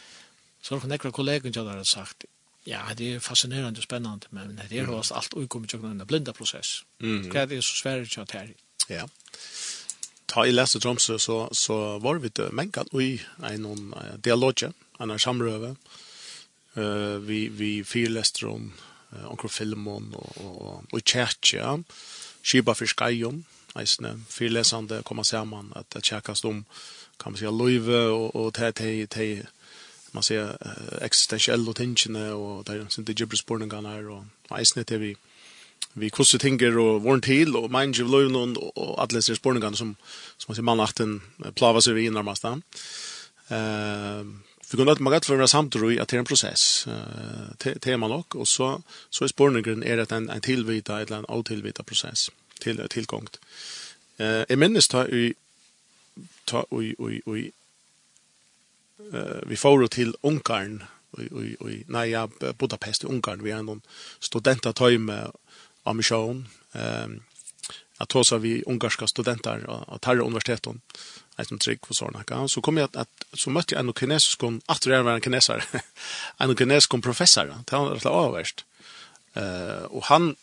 så har några kollegaen til har sagt Ja, det är fascinerande och spännande, men det är ju mm. allt utkommit genom den blinda process. Mm. Det är så svårt att ta. Ja ta i lese Tromsø, så, så var vi til Mengan i en dialoge, en samrøve. Uh, vi, vi fyrlester om uh, onker filmen og, og, og tjertja, skiba for Skajon, eisne, fyrlesande kommer sammen at det tjekkast om, kan man si, løyve og, og te, te, te, man sier, eksistensielle tingene og det er sin digibresporningene her, og eisne til vi, vi kusse tinger og vorn til og mind you love og, og alle disse spurningene som som man ser mannakten plava seg inn nærmest da. Eh vi kunne at magat for samt samtro at det er en prosess eh tema nok og så så er spurningen er at en en tilvita eller en avtilvita prosess til tilgångt. Eh i minnes ta i ta oi oi oi eh vi får til Ungarn oi oi oi nei ja Budapest Ungarn vi er noen studenter tøyme ambition ehm att ta så vi ungarska studenter och tarra universiteten ett som trick för såna kan så kom jag att, att så mötte jag en kinesisk kon att det var en kinesare en kinesisk professor han var så avvärst eh och han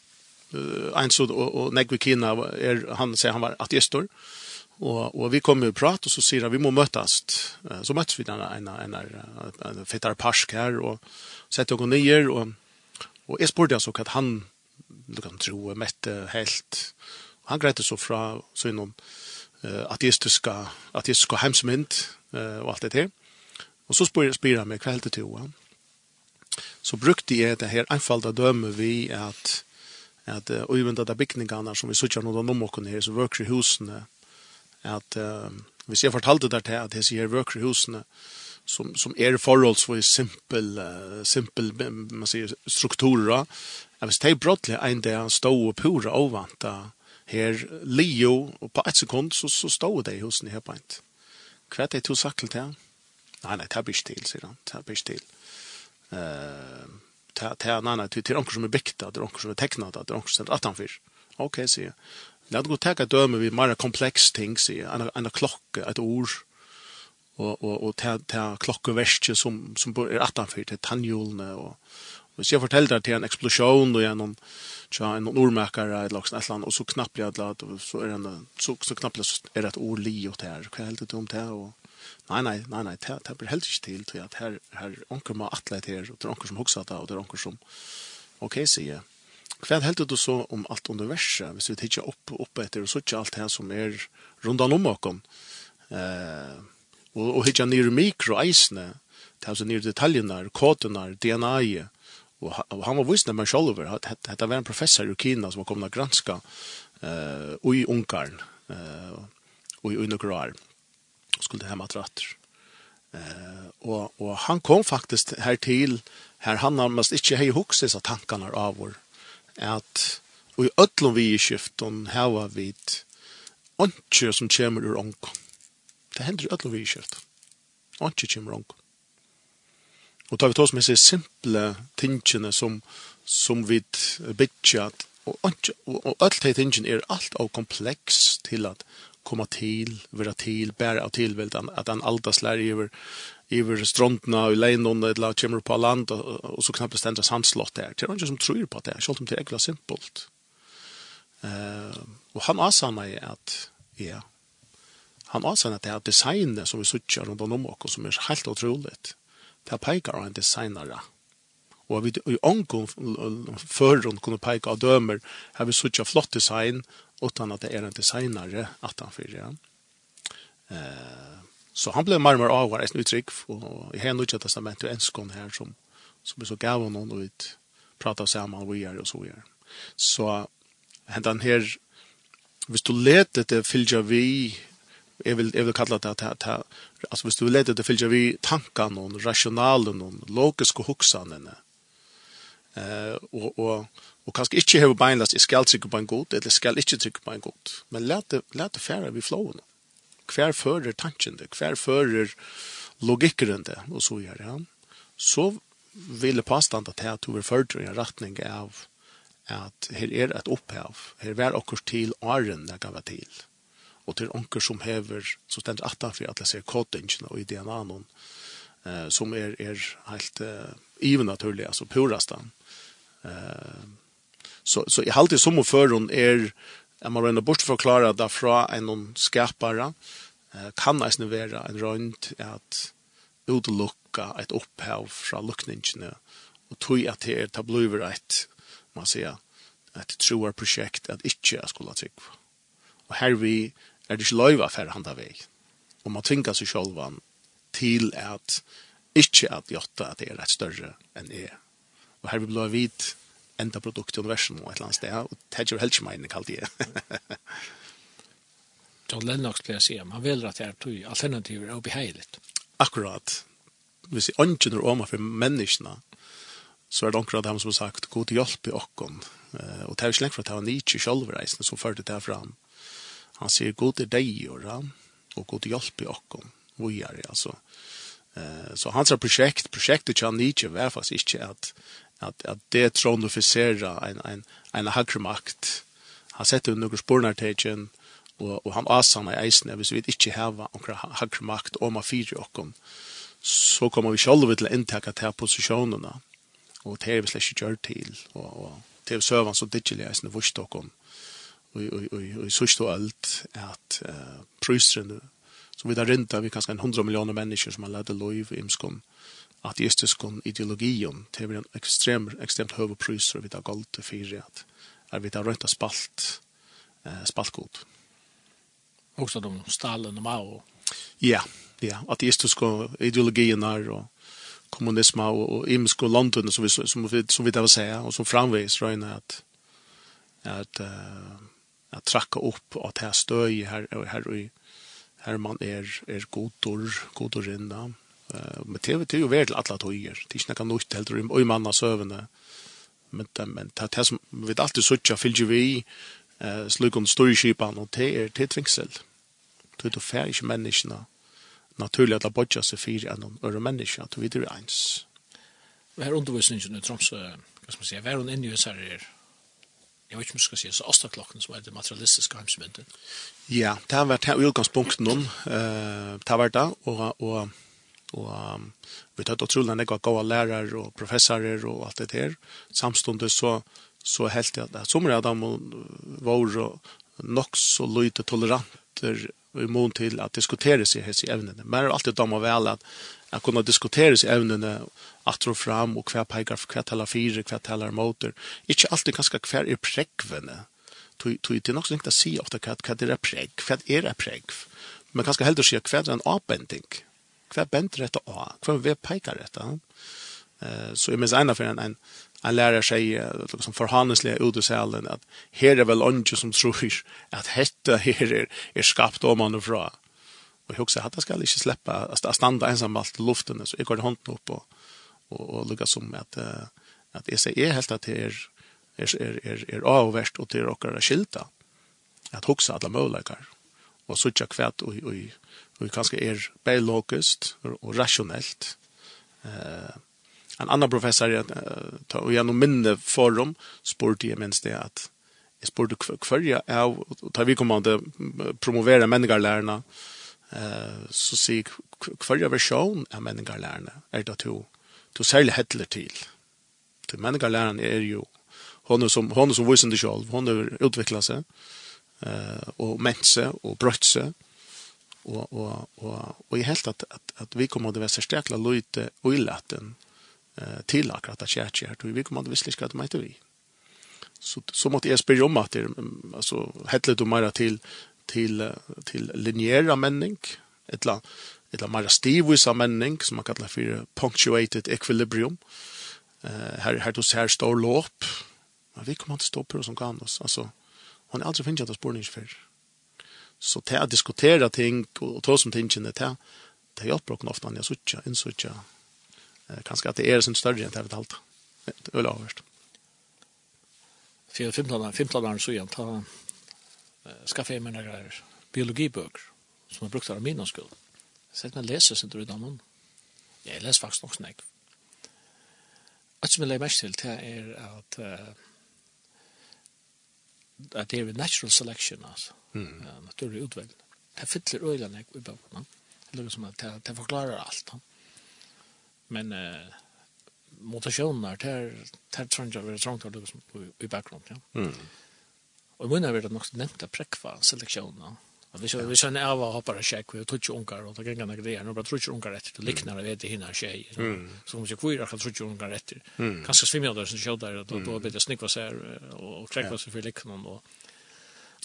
en så och Negvi Kina är han säger han var ateistor och och vi kommer ju prata och så säger han vi måste mötas så möts vi där en en en fetar pask här och sätter oss ner och och är sport jag så att han du kan tro mette helt. Han greide så fra så innom uh, ateistiska ateistiska hemsmynd uh, og alt det her. Og så spyr, spyr han meg hva helt det til han. Så brukte jeg det her einfalda døme vi at at uh, uivendade bygningene som vi suttar noen om åkken her, så vøkri husene, at uh, hvis jeg fortalte der til at jeg sier vøkri husene, som som är er förhålls simpel uh, simpel man säger strukturer at hvis de brottelig en dag stod og pura ovanta her Leo, og på et sekund så, så stod det hos den her beint. Hva er det to sakkel til? Nei, nei, det blir ikke til, sier han. Det blir ikke til. Uh, det, det, nei, nei, det er onker som er bygda, det er onker som er tekna, det er onker som er attanfyr. Ok, sier jeg. La det gå teka døme vi mer kompleks ting, sier jeg. En en klokke, et ord, og, og, og ta, ta klokkeverskje som, som er attanfyr til tannhjulene og Hvis jeg forteller deg til en eksplosjon og gjennom tja, en ordmerker eller noe sånt, og så knapper jeg det, så er det, så, så knapper jeg, er det et ord li og det her. Hva er det om det? Og, nei, nei, nei, nei, det, det blir helt ikke til, til at her, her onker man atlet her, og det er onker som hoksa det, og det er onker som, ok, sier jeg. Hva er det du så om alt universet, hvis vi tidsjer opp, opp etter, og så ikke alt det som er rundan om åkken, eh, og, og hitja nere mikroeisene, det er altså nere detaljene, kodene, DNA-et, Og han var visst när man at dette var en professor i Kina som var kommet att granska eh i Ungarn eh og i Ungarn skulle det hem att Uh, Eh och och han kom faktiskt her til, här han närmast inte hei huxes att tankarna av vår att og i ødlom vi i skifton hava vi ikke som kommer ur onk. Det händer i ødlom vi i skift. Ikke kommer onk. Og tar vi tås med seg simple tingene som, som vi bytja at og, og, og alt de tingene er alt av kompleks til at komma til, vera til, bæra av tilveld, at han aldas lær iver, iver strontna og leinon, eller kommer på land, og, og så knappast endres hans slott der. Det er ikke som tror på det, selv om det er ekla simpelt. Uh, og han asanna er at, ja, han asanna er at designet som vi suttjar rundt om oss, som er helt utroligt, det peikar han en designare. Og vi i ångon førrund kunne peika av dømer, har vi suttja flott design, utan at det er en designare at han fyrir Ja. Eh, så han blev marmar av hver eisen uttrykk, og i hen utja testament og enskon her som, som så gav honom og ut prata saman og er og så er. Så hentan her, hvis du leter til fylgja vi jeg vill jeg vill kalla det att alltså hvis du leder det fylgja vi tankar og rasjonalen og logiske hoksanene. eh och och og kanske inte ha bindlas i skal trykke på en god eller skal inte trykke på en god men let det låt det vi flåene. Hver fører tanken det hver fører logiken det och så gör det så ville påstande til at over førtur i en retning av at her er et opphav, her er okkur til åren det gav til og til onker som hever, som stender attanfri at jeg ser kodingen og i DNA-en, eh, som er, er helt eh, ivenaturlig, altså purastan. Eh, så, så i halte som og før hun er, jeg må røyne bort forklare det fra en skapare, eh, kan eisne vara en røynt at utelukka et opphav fra lukningene, og tog at det er tabloiver et, man sier, et troar prosjekt at ikke jeg skulle ha trygg. Og her vi er det ikke løyva for han vei. Og man tvingar seg sjolvan til at ikke at jotta at det er rett større enn jeg. Og her vi blå vid enda produkt i universum og et eller annet sted, og det er jo helst mening kalt det. John Lennox pleier å si, man vil at det er tog alternativer og beheiligt. Akkurat. Hvis jeg ønsker noe om for menneskene, så er det akkurat dem som har sagt, god hjelp i okken. Og det er jo ikke lengt for at det var Nietzsche selv reisende som førte det fram. Mm Han sier god er deg gjøre, og god hjelp i okken, hvor gjør det, altså. Uh, så hans projekt, projektet til Nietzsche var faktisk ikke at, at, at det tronifiserer en, en, en hakre makt. Han setter under noen spornartegjen, og, og han asana i eisen, hvis vi ikke heva noen hakre makt om å fyre okken, så kommer vi selv til å inntekke til posisjonene, og det er vi slett ikke gjør til, og, og det er søvann som ditt i eisen i vursdokken, i sørste og alt, at uh, prøystrene, som vi da renta, vi kanskje en hundra millioner mennesker som har ledd lov i imskon, ateistiskon ideologien, til vi en ekstrem, ekstremt høve prøystrene vi da gold til fire, at er vi da renta spalt, uh, spaltgod. Også de Stalin og mao? Ja, ja, ateistiskon ideologien er, og kommunisme og, og imsk og London som vi, som, vi, som vi tar vil se, og som framvis røyne at, at uh, att tracka upp och att här stöj här och här och här man är är godor godor innan eh med TV till ju väl alla tojer tills när kan nåt helt rum och manna sövne men men det här som vi alltid söka fyllde vi eh slukon storskipan och det är till tvingsel. Det är färg människorna naturligt att bodja sig för en öre människa att vi det ens. Det här undervisningen i Tromsø, hva skal man si, hva er hun inne i så här jeg vet ikke om jeg skal si, så Åstaklokken som er det materialistiske heimsmyndet. Ja, det har vært her utgangspunkten noen, uh, det har vært det, og, og, og um, vi tar utrolig enn jeg har gode lærere og professorer og alt det her. Samståndet så, så helt jeg at som er de var nok så lite toleranter i mån til at diskutere seg hese evnene. Men det er alltid de og vel at att kunna diskutera sig ämnena att och fram och kvar pekar för kvar talar fyra kvar talar motor inte alltid ganska kvar är präckvänne Det tog det nog inte att se ofta kat kat det är präck för är det präck men kanske hellre se kvar en avbändning kvar bänder detta a kvar vi pekar detta eh så är minns ena för en en en lärare säger liksom förhandlingsliga utsällen att här är väl onge som tror att hetta här är, är skapt om man och från Och jag också hade ska inte släppa att stanna ensam allt i luften så jag går handen upp och och, och lukka som att att jag säger helt att det är är är är, er avvärst og til rockar skilta at hugsa alla möjligheter och så tjocka kvätt och och och kanske är biologiskt och rationellt eh en annan professor jag ta og gjennom minne forum sportie minst det att Jeg spurte hver jeg er, og ta vi kommer an til å promovere eh, så sier hver versjon av menneskerlærerne er det to, to særlig hettler til. Til menneskerlærerne er jo hon er som, hon er som viser det selv, hon er utviklet seg, eh, og mense, og brøtt seg, og, og, og, og helt at, at, at vi kommer til å være sterkla løyte og ilaten eh, til akkurat at kjærkje her, vi kommer til å visse ikke at det vi. Så, så måtte jeg spørre om at det, altså, hettler du mer til till till linjära männing ettla ettla mer stivvisa männing som man kallar for punctuated equilibrium. Eh her här här ser stor lopp men vi kommer til stå som kan oss. Alltså hon är alltså finns at spårning för så til å diskutere ting och ta som tingen det här det er hjelper ofta när jeg söker in söker eh kanske att det är sin større enn det här allt överst för 15 15 år så jag tar skaffe jeg några greier, biologibøker, som jeg brukte av min skuld. Sett meg lese, sier du i damen. Jeg leser faktisk nok snakk. Alt som jeg legger mest til, det er at uh, at det er natural selection, altså. Mm. Ja, naturlig utvelg. Det fyller øyene jeg i bøkene. Det låter som at det, det forklarer alt. Men uh, mutationer, det er trångt å være trångt å lukke i bakgrunnen, ja. Mm Og i munnen er det nok nevnt av prekva-seleksjonen. Vi kjenner, vi kjenner av å hoppar bare kjekk, vi tror ju unger, og det kan det gjøre, nå bare tror ju unger etter, det liknar jeg vet i hinna tjej. Så om ikke kvira, kan tror ikke unger etter. Kanskje svimmer der som där og da blir det snikva seg, og krekva seg for liknar noen,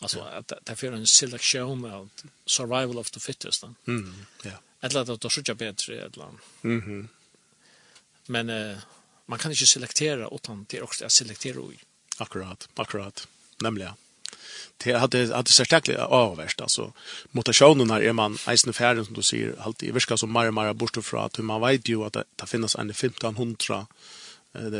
Alltså att det för en selektion av survival of the fittest. Mm. Ja. Eller att det skulle bättre eller annat. Mhm. Men eh, man kan inte selektera utan det är också att selektera i. Akkurat, akkurat. Nämligen det hade hade så starkt avvärst alltså mutationerna är man eisen färden som du ser alltid viskar som mer mer bort från att man vet ju att det finns en 1500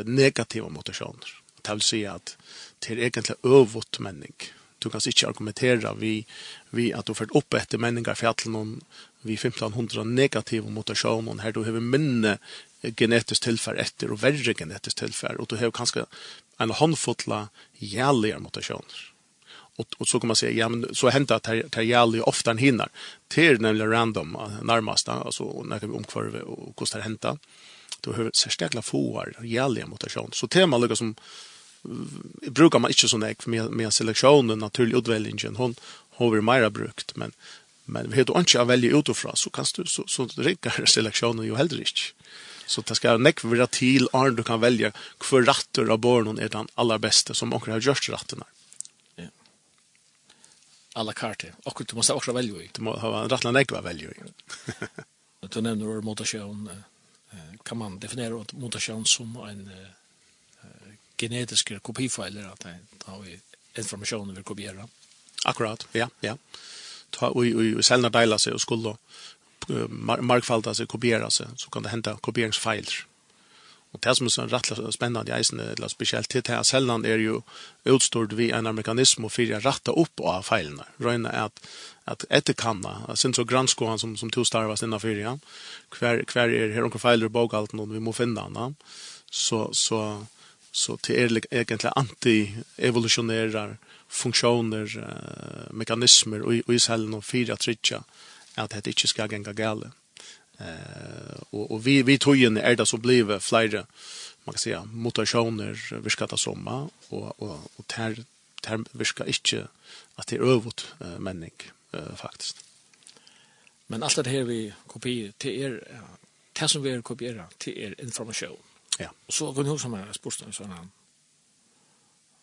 negativa mutationer. Det vill säga att det är egentligen övåt männing. Du kan inte argumentera vi, vi att du fört upp efter männingar för om någon vi 1500 negativa mutationer här du har minne genetiskt tillfär efter och värre genetiskt tillfär och du har kanske en handfotla jävliga mutationer och, och så kan man säga ja men så händer att Terjali ofta en hinner. Till nämligen random närmast alltså när vi omkvarve och kostar hända? Då hör särskilt fåar Terjali mutation så tema lukar som brukar man inte sån ek med med selektionen naturlig utväljningen hon har vi mera brukt men men vi heter inte att välja utifrån så kan du så så rikar selektionen ju heller inte. Så det ska näck vara till arn du kan välja för ratter av barnen är den allra bästa som också har gjort ratterna à la carte. Och du måste också välja. Du måste ha en rättlan ägg att välja. Du nämner ord mutation. Kan man definiera ord mutation som en genetisk kopifil eller att har vi information vi kopierar. Akkurat. Ja, ja. Ta oj oj sälna delar sig och skulle markfalda sig kopiera sig så kan det hända kopieringsfejler. Og det som er sånn rett og spennende i eisen, eller spesielt til det, selvan er jo utstort vi en mekanism og fyrir retta opp av feilene. Røyne er at, at etterkanna, jeg synes så granskåan som, som to starvast innan fyrir, ja. hver, hver er her onker feiler i bogalten og vi må finne han, så, så, så til er egentlig anti-evolutionära funktioner, uh, mekanismer og, og i cellen och fyra at att at det ikke skal genga gale. Eh och och vi vi tog ju är det så blev flyger man kan säga mutationer viskata somma och och och ter ter viska inte att det är övot uh, männing uh, faktiskt. Men allt det här vi kopierar till er det som vi kopierar till er information. Ja. Och så går ni ihåg som här spårstånd sådana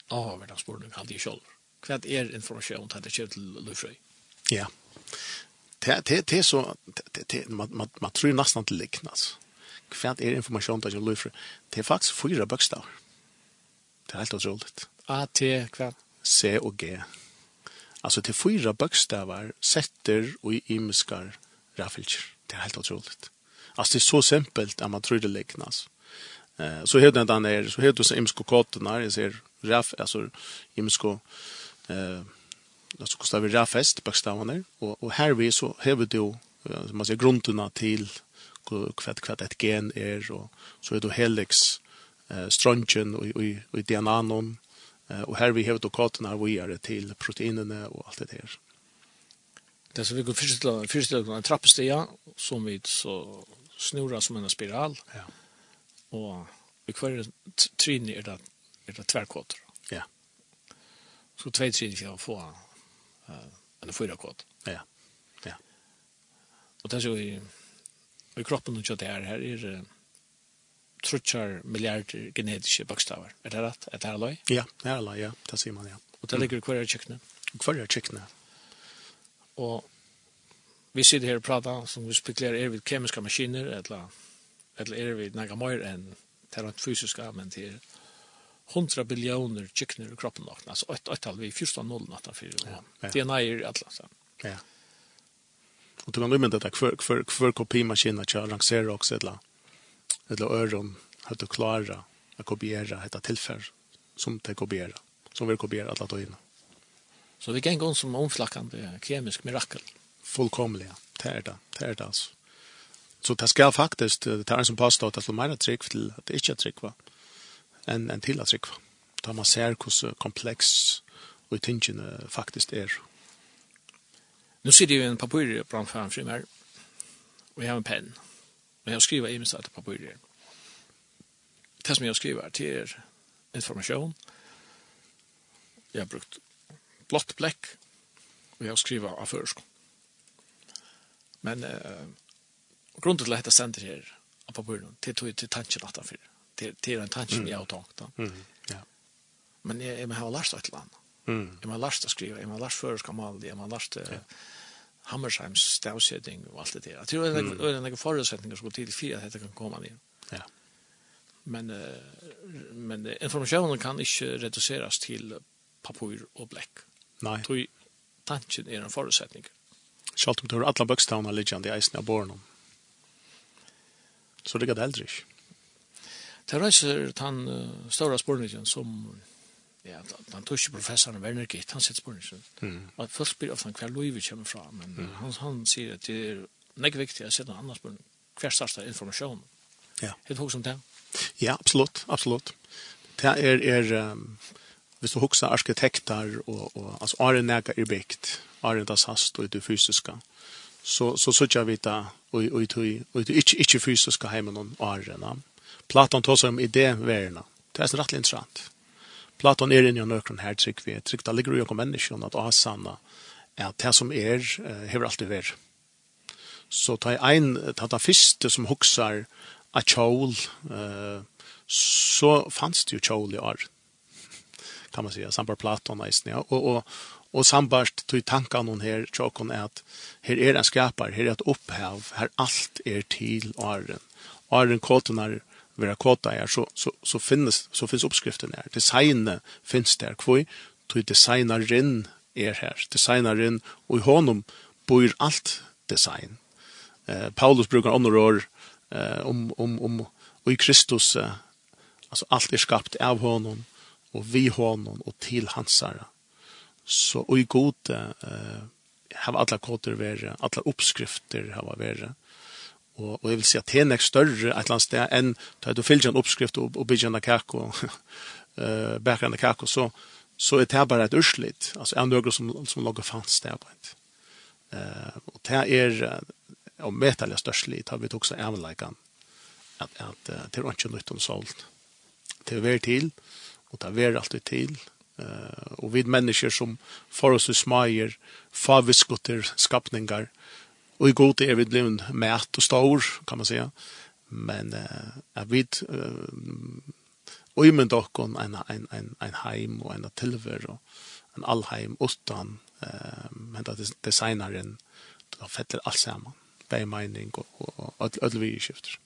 Ja, vad det spårstånd hade ju själv. Kvart er information till det till Lusjö. Ja det det det så det det man man man tror nästan till liknas. Kvärt är information där jag löfre. Det är faktiskt fyra bokstäver. Det är helt otroligt. A T kvärt C och G. Alltså till fyra bokstäver sätter och i imskar raffelcher. Det är helt otroligt. Alltså det är så simpelt att man tror det liknas. Eh så heter den där så heter det så imsko kotten där, jag ser raff alltså imsko eh alltså kostar vi rafest bokstavarna och och här vi så har vi då man säger grunderna till kvätt kvätt ett gen är och så är då helix eh strungen och i DNA någon och här vi har då kartorna vi är till proteinerna och allt det där. Det så vi går först till först till en trappstiga som vi så snurrar som en spiral. Ja. Och vi kvar trin är det är det tvärkåtor. Ja. Så två trin för att få en fyra kod. Ja. Ja. Och det så i i kroppen och det här här är trutchar miljarder genetiska bokstäver. Är det rätt? Är det här loj? Ja, det er loj, ja. Det sier man, ja. Och det ligger kvar i kycknen? Kvar er kycknen. Och vi sitter här och pratar som vi spekulerar är vid kemiska maskiner eller eller är vi några mer än det fysiska men det 100 biljoner kyckner i kroppen och alltså ett ett halv vi första noll natta för ja. ja. DNA är alla så. Ja. Og du kan umynda men det hver, hver för kopimaskinen att lansera også, eller, eller øron, la du klara att kopiera detta tilfell som det kopiera som vill kopiera alla då. Så vi kan gå som omflackande kemisk mirakel. Fullkomliga. Det er det. Det er det altså. Så det skal faktisk, det er en som påstår at det er mer trygg til at det ikke er trygg va. Mm enn en til at trykva. Da man ser hvordan kompleks og tingene faktisk er. Nu sitter jeg en papir framför mig her, og jeg har en penn, og jeg skriver i minst etter papirer. Det som jeg skriver til er informasjon, jeg har brukt blått blekk, og jeg skriver av førsk. Men uh, grunnen til at jeg sender her av papiren, til tog til tanken at han fyrer till till en tanke jag tog då. Mm. Ja. Men jag jag har lärt ett land. Mm. Jag har lärt att skriva, jag har lärt för ska man, jag har lärt Hammersheims stavsetting och allt det där. Jag tror det är några förutsättningar som går till för att det kan komma ner. Ja. Men men informationen kan inte reduceras till papper och bläck. Nej. Tui tanken är en förutsättning. Självt om du har alla bokstäverna liggande i eisen av barnen. Så det går det aldrig. Det reiser den uh, spørningen som ja, den tyske professoren Werner Gitt, han sitter spørningen. Mm. Og folk blir ofte hver lov vi kommer fra, men mm. han, han sier at det er nek viktig å sette en annen spørning. Hver største informasjon. Ja. Er det hos om det? Ja, absolutt, absolutt. Det er, er um, hvis du husker arkitekter og, og altså Are Nega er byggt, Are das hast og det fysiske, så, så sørger vi det og, og, og, og, og, og, og, og, og, og, og, og, og, og, og, Platon tar om idéverna. Det är rätt intressant. Platon är inne i någon här tryck vi. Tryck där ligger ju kom människan att asanna är det som är har alltid varit. Så ta ein, ta ta första som huxar a kjol eh så fanns det ju kjol i år. Kan man säga sambar Platon nästan ja och och och sambart tog tankan hon här tjokon är att här är en skapar här är ett upphav här allt är till åren åren koltonar vera kvota er, så, så, så, finnes, så finnes oppskriften her. Designet finnes der, kvoi tog designeren er her. Designeren, og i honom bor alt design. Eh, Paulus brukar andre år eh, om, om, om, og i Kristus, eh, altså alt er skapt av honom, og vi honom, og til hans ära Så, og i god, eh, har alla koder vera, alla uppskrifter har vera, og, og jeg vil si at hen er større et eller annet sted enn da du fyller en oppskrift og, og bygger en kakko og uh, baker en kake, så, så er det bare et urslit, altså er noe som, som lager fanns det på et. Uh, og det er og metallet er størst litt, har vi tog så avleggene at, at uh, det er ikke nytt om solen. Det er vært til, og det er vært alltid til, uh, og vi mennesker som for oss smager, faviskutter, skapninger, Och i god er vi blevet märt och stor, kan man säga. Men eh, i min dokken, en, en, en, en heim og en tilver, og en allheim utan eh, men det designaren då fettler allt mening og, og, og och vi skifter.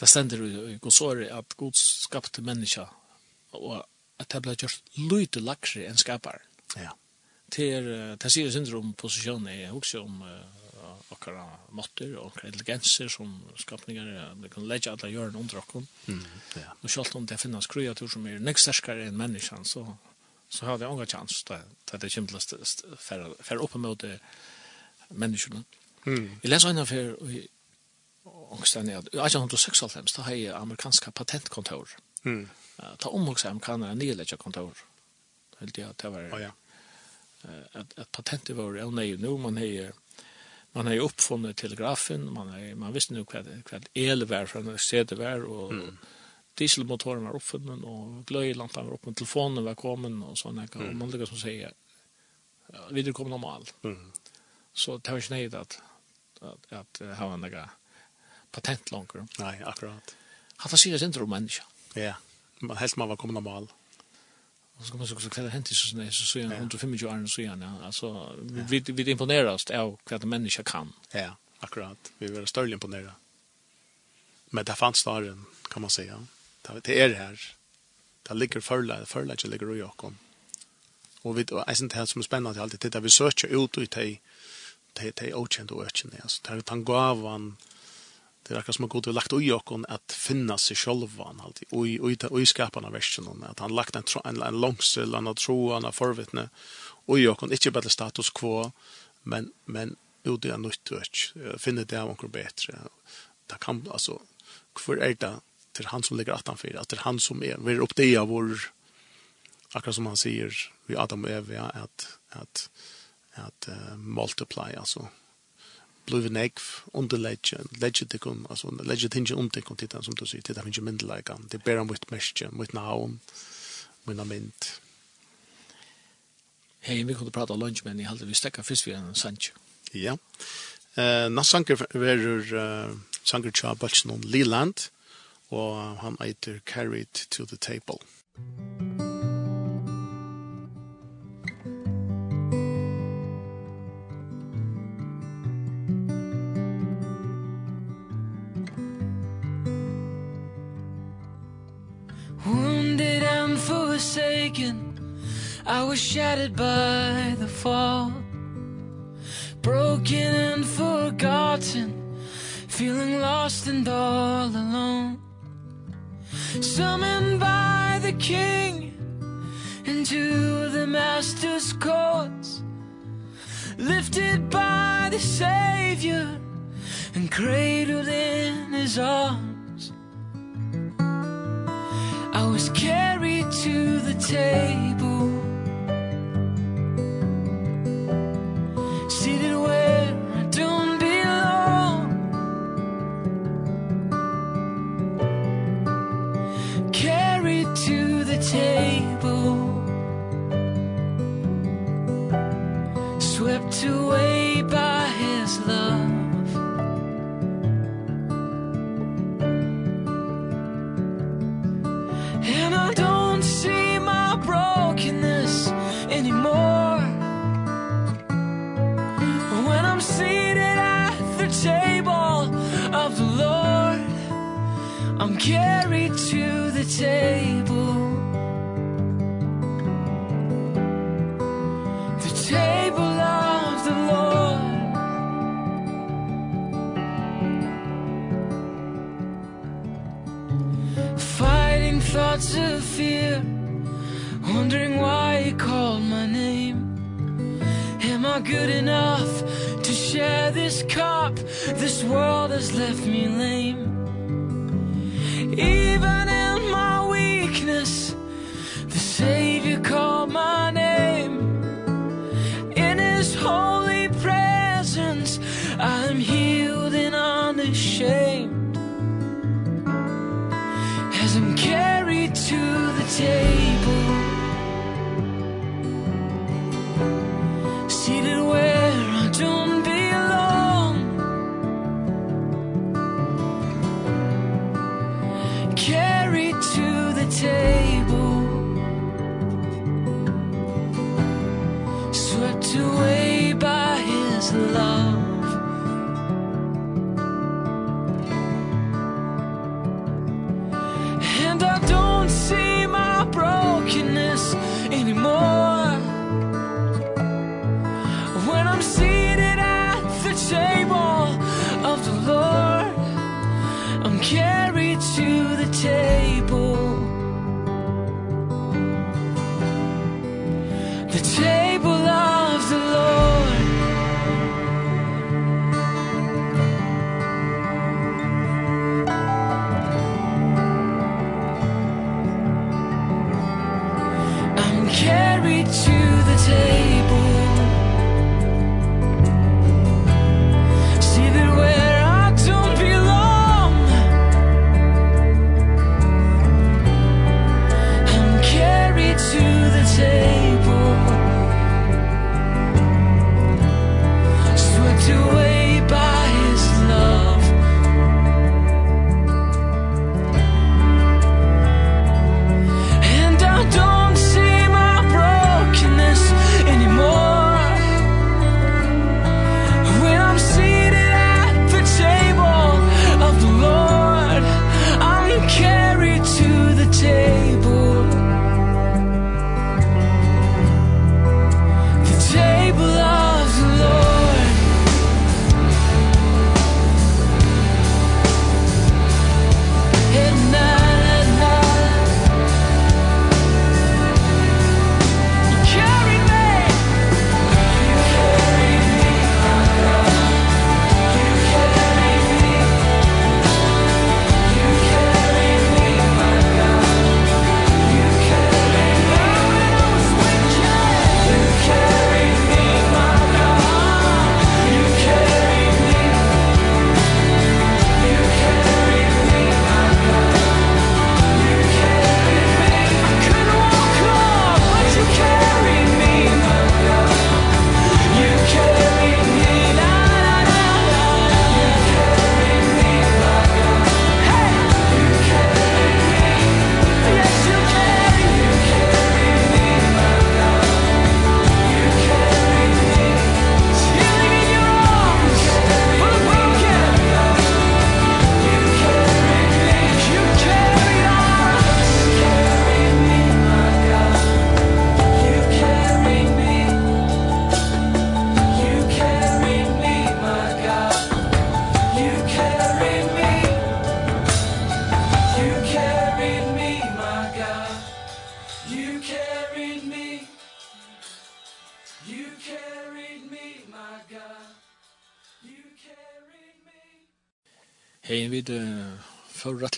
Det ständer i Gosori att god skapte människa och at det ble gjort lite laxare än skaparen. Ja til det sier synder om posisjonen jeg husker om uh, akkara måtter og akkara intelligenser som skapningar det kan legge alle hjørne under okken mm, ja. og selv om det finnes kreatur som er nek sterkare enn menneskene så, så har det unga chans til at det kommer til å fære opp mot menneskene mm. jeg leser en av her Ångstene, i 1896 da har jeg amerikanska patentkontor. Mm. Ta omhugsa amerikanere nilegja kontor. Helt ja, det var... Oh, ja att att patentet var av nej nu man har man har ju uppfunnit telegrafen man har man visste nu vad vad el var från det CD var och mm. dieselmotorerna var uppfunnen och glödlampan var uppfunnen telefonen var kommen och såna kan mm. man lägga som säger ja, vidare kommer normal mm. så det var inte att att, att ha en där patent långt nej akkurat han får sig inte om människa ja yeah. helst man var kommen normal Och så kommer så så hänt hänt så så så är 125 år så igen alltså vi vi imponeras av vad en människa kan. Ja, akkurat. Vi är större imponerade. Men det fanns där kan man säga. Det är det här. Det ligger förla förla det ligger i kom. Och vi är inte helt som spännande alltid titta vi söker ut ut i te te ochent och öchen alltså. Det är tangavan det är akkurat som god har lagt ui okkon att finna seg själva han alltid ui, ui, oj skaparna versionen att han lagt en en, en langsel han har tro han har förvittne oj och inte bara status quo men men ut det nytt touch finner det något bättre det kan alltså för er det til han som ligger attan för att det er han som är vi er opp det av vår akkurat som han säger vi Adam og Eva att at, at uh, multiply alltså blev nekv under legge, legge tikkum, altså legge tinge om tikkum tittan som du sier, tittan finnes myndelagan, det ber han mitt merske, mitt navn, minna mynd. Hei, vi kunne prata lunch, men jeg halte vi stekka fyrst vi en sancho. Ja. Uh, Nas sanker verur uh, sanker tja Balchinon Leland, og han eiter Carried to the Table. Musik shaken. I was shattered by the fall. Broken and forgotten. Feeling lost and all alone. Summoned by the king Into the master's courts. Lifted by the savior And cradled in his arms. I was carried to the table. Seated where I don't belong. Carried to the table. Swept away carry to the table. The table of the Lord. Fighting thoughts of fear. Wondering why he called my name. Am I good enough to share this cup? This world has left me lame. Even in my weakness The Savior called my name. In His holy presence I am healed and unashamed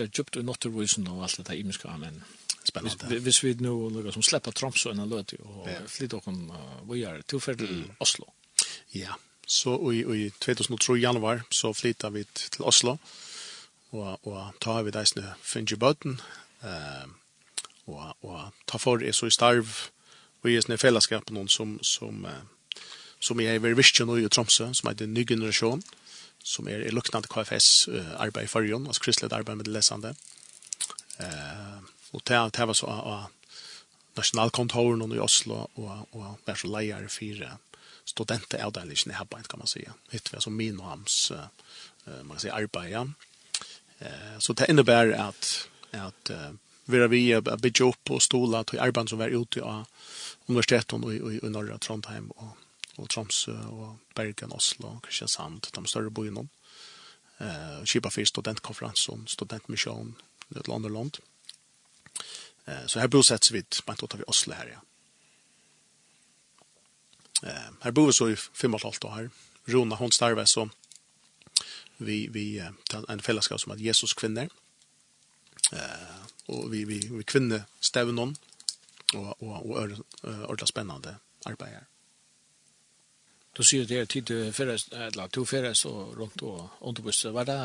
er djupt og naturvisen og alt det der imiska, men spennende. Hvis vi nå lukker som slipper Tromsø enn løt og flytter okken vågjere, tilferd til Oslo. Ja, så i, i 2003 januar så flyttar vi til Oslo, og, og tar vi deisne finner bøten, eh, og, og tar for er så i starv, og i sånne fellesskap noen som, som, som jeg er virkelig nå i Tromsø, som heter Ny Generasjon, mm som er, er luknande KFS uh, arbeid i fargen, altså kristelig arbeid med det lesende. Eh, og det, det var så av nasjonalkontoren i Oslo, og, og var så leier fire studenter av det, ikke nærbeid, kan man si. Hitt var så min og hans, uh, man kan si, arbeid. Ja. Eh, så det innebär at, at uh, vi har vi bygget opp og stola til arbeid som var ute av universiteten i, i, i Norra Trondheim og og Tromsø og Bergen, Oslo og Kristiansand, de større byene. Eh, Kipa för studentkonferansen, studentmission, ett land och land. Eh, så här bosätts vi på ett vi Oslo här, ja. Eh, här bor vi så i fem og et halvt år. Rona, hon starver så vi, vi tar en fellesskap som att Jesus kvinnor. Eh, och vi, vi, vi kvinnor stävnar og, och, og, och, och, och, och, och, och, Du sier det er tid til ferdes, eller to ferdes og rundt og underbuss. Var det,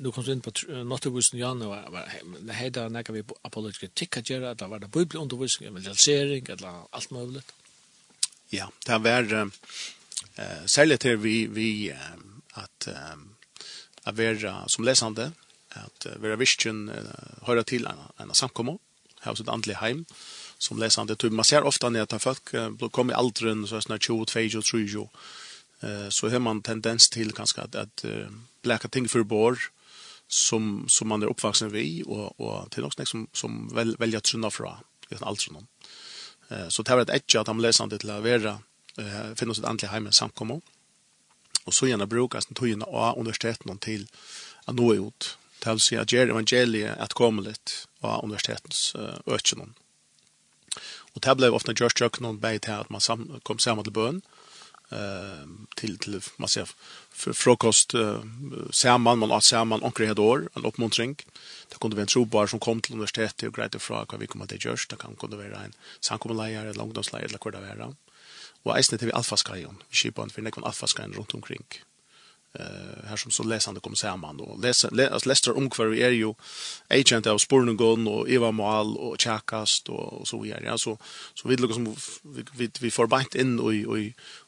nu kom inn på nattebussen i januar, var det heida nekka vi apologiske tikka gjerra, eller var det bibel underbuss, evangelisering, eller alt mulig? Ja, det var uh, særlig til vi, vi at uh, være som lesande, at uh, være virkjen, uh, høyre til en, en samkommer, her hos et andelig heim, uh, som läsande typ man ser ofta när att folk kommer aldrig så såna 22 22 23 eh så har man tendens till kanske att att bläka ting för bor som som man är uppvuxen vid och och till också som som väl välja trunna fra i allt sånt. Eh så det var ett edge att de läsande till att vara eh finnas ett andligt hem samkomma. Och så gärna brukas den tojna av universiteten till att nå ut. Det vill säga att göra evangeliet att komma lite av universitetens uh, Och det blev ofta just jag någon bait här att man sam kom samman till bön. Ehm till till man ser för frukost uh, samman man åt samman och det år en uppmuntring. Det kunde vara en trobar som kom till universitetet och grejade fra hva vi kommer til gjørs det kan kunde vara en samkommeleier eller ungdomsleier eller hva det var og eisne til vi alfaskajon. Vi skipa en for nekvann alfaskajon rundt omkring eh här som så läsande kommer samman man då. Läs lästar om kvar är ju agent av Spornungon och Eva Mal och Chakast och, så vidare. Ja så så vi liksom vi vi, vi får bant in och och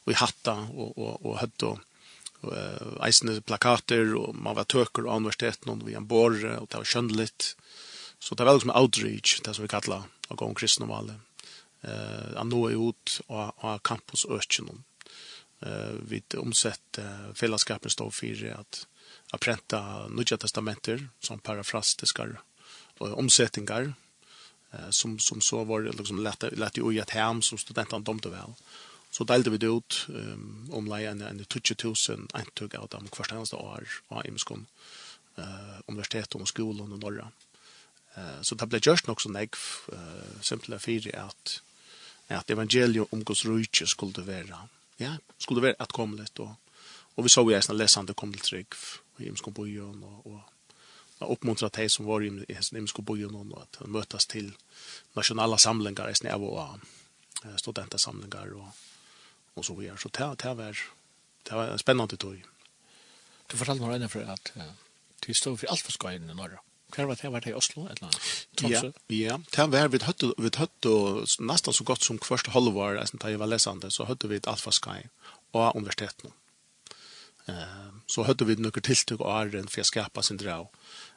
och hatta och och och hött och eisne plakater och man var töker av universiteten och vi en borre och det var skönligt så det var liksom outreach det som vi kallar av gång kristna valet. Eh uh, att nå ut och av campus öknen eh vid omsett fällskapen står för att att pränta Nya testamenter som parafrastiska omsättningar eh som som så var det liksom lätt lätt ju att hem som studenten dömde väl. Så delade vi det ut um, om lejen en 20000 antog av dem kvarstans nästa år av Imskon eh universitet och skolan och norra. Eh så det blev just nog så nägg eh simpelt fyra att att evangelium om Guds rike skulle vara ja, skulle være at komme litt, og, og vi så jo eisne lesende kom til trygg i Imsko Bojon, og, og, og oppmuntra de som var i Imsko Bojon, og at de møtes til nasjonale samlinger, eisne av og studentesamlinger, og, og så videre. Så det, det, var, det var en spennende tog. Du fortalte meg for at du stod for alt for skøyene i Norge. Hver var det? Var det i Oslo? Eller Tromsø? Ja, ja. Det var vi høtte, vi høtte nesten så godt som første halvår, da jeg var lesende, så høtte vi et Alfa Sky og universiteten. Eh, så høtte vi noen tiltak og æren for å skapa sin drav.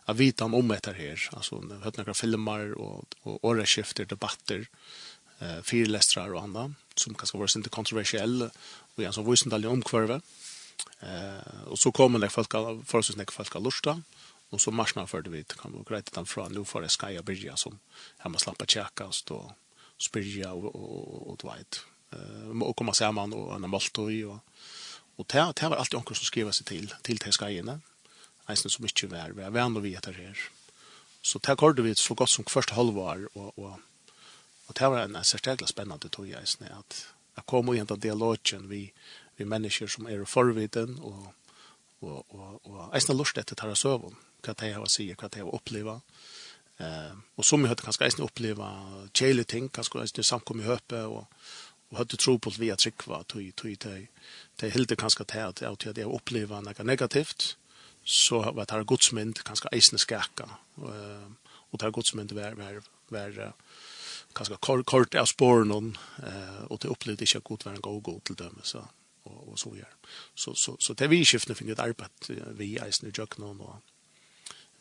Jeg vet om om etter her. Altså, vi høtte noen filmer og, og åreskifter, debatter, eh, firelestrar og andre, som kanskje var sin kontroversielle, og igjen som visendalje omkvarve. Eh, og så kom det folk, forholdsvis nek folk av lusta, Och så marknadsförde vi kan man grejta den från nu för det ska jag börja som man slappa checka och stå spyrja och och och vet. Eh och komma samman och en maltoj och och det det var alltid onkel som skrev sig till till till skajene. Nästan så mycket väl. Vi är ändå vi det här. Så det körde vi så gott som första halvår och och och det var en särskilt spännande tog jag snä att jag kom och hämtade dialogen vi vi människor som är förviten och och och och är snällt lustigt att ta hva de har å si, hva de har å oppleve. Eh, og som vi hørte kanskje eisen oppleve kjæle ting, kanskje eisen samkom i høpe, og, og hørte tro på via trykva, tog, tog, tog, det hilde kanskje til at jeg til å oppleve noe negativt, så var det godsmynd kanskje eisen skakka, og, og det godsmynd var, var, var, kanskje kort, kort av spåren eh, og det opplevde ikke godt være var en god god til dømme, så og, og så gjør. Så, så, så det vi i skiftene finner et arbeid vi eisen i jøkkenen og,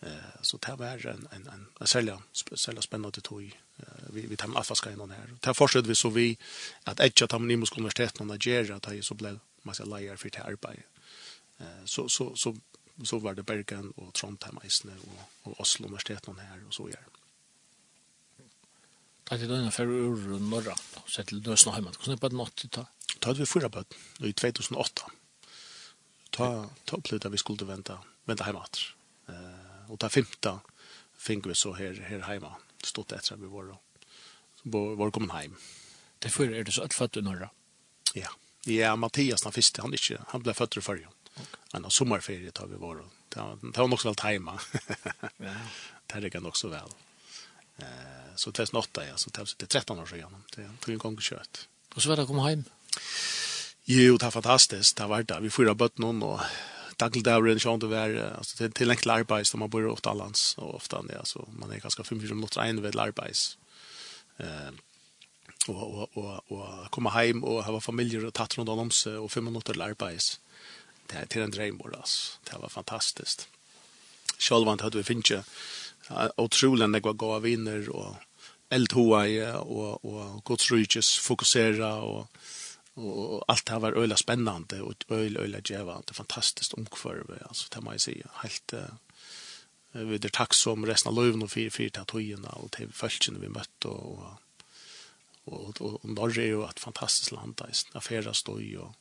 Eh så det var en en en en sälja sälja spännande toj. Vi vi tar alfa ska innan här. Det fortsätter vi så vi att ett av Tamnimus universitet och Nigeria att ju så blev massa layer för det arbete. Eh så så så så var det Bergen och Trondheim isne og, og Oslo universitet och här och så gör. Att det då för ur norra så till dösna hemma. Kunde på något ta. Ta vi förra på i 2008. Ta ta upplevde vi skulle vänta vänta hemåt. Eh och ta femta fick vi så här här hemma stått så vi var då var, var kom hem därför är det så att fatta norra. Ja ja Mattias den första han inte han blev född förr ju han har sommarferie tar vi var det var nog så väl tajma ja. Det kan också väl eh så 2008 ja så det 13 år sedan det tog en gång kött och så var det kom hem Jo, det var fantastiskt. Det var det. Vi fyra bøtt noen, og dagligdagen så inte altså alltså till en klar arbeid som man bor ofte allans och ofta ja så man är ganska fire minutter inn vid arbeid. Eh och och och och komma hem och ha familjer och ta rundt om seg och 5 minuter arbeid. Det är til en drömbord alltså. Det var fantastiskt. Sjølvant hade vi finnje utrolig enn jeg var gav vinner och eldhoa och och godsrykjes rikes fokusera och og alt det var øyla spennande og øyla øyla jävla det fantastiskt omkvarve altså, det må jeg si, helt uh, vi er takk som resten av løyven og och fyra til tatojerna og til fältchen vi møtt og, og, og, og, og Norge er jo et fantastisk land där affæra støy og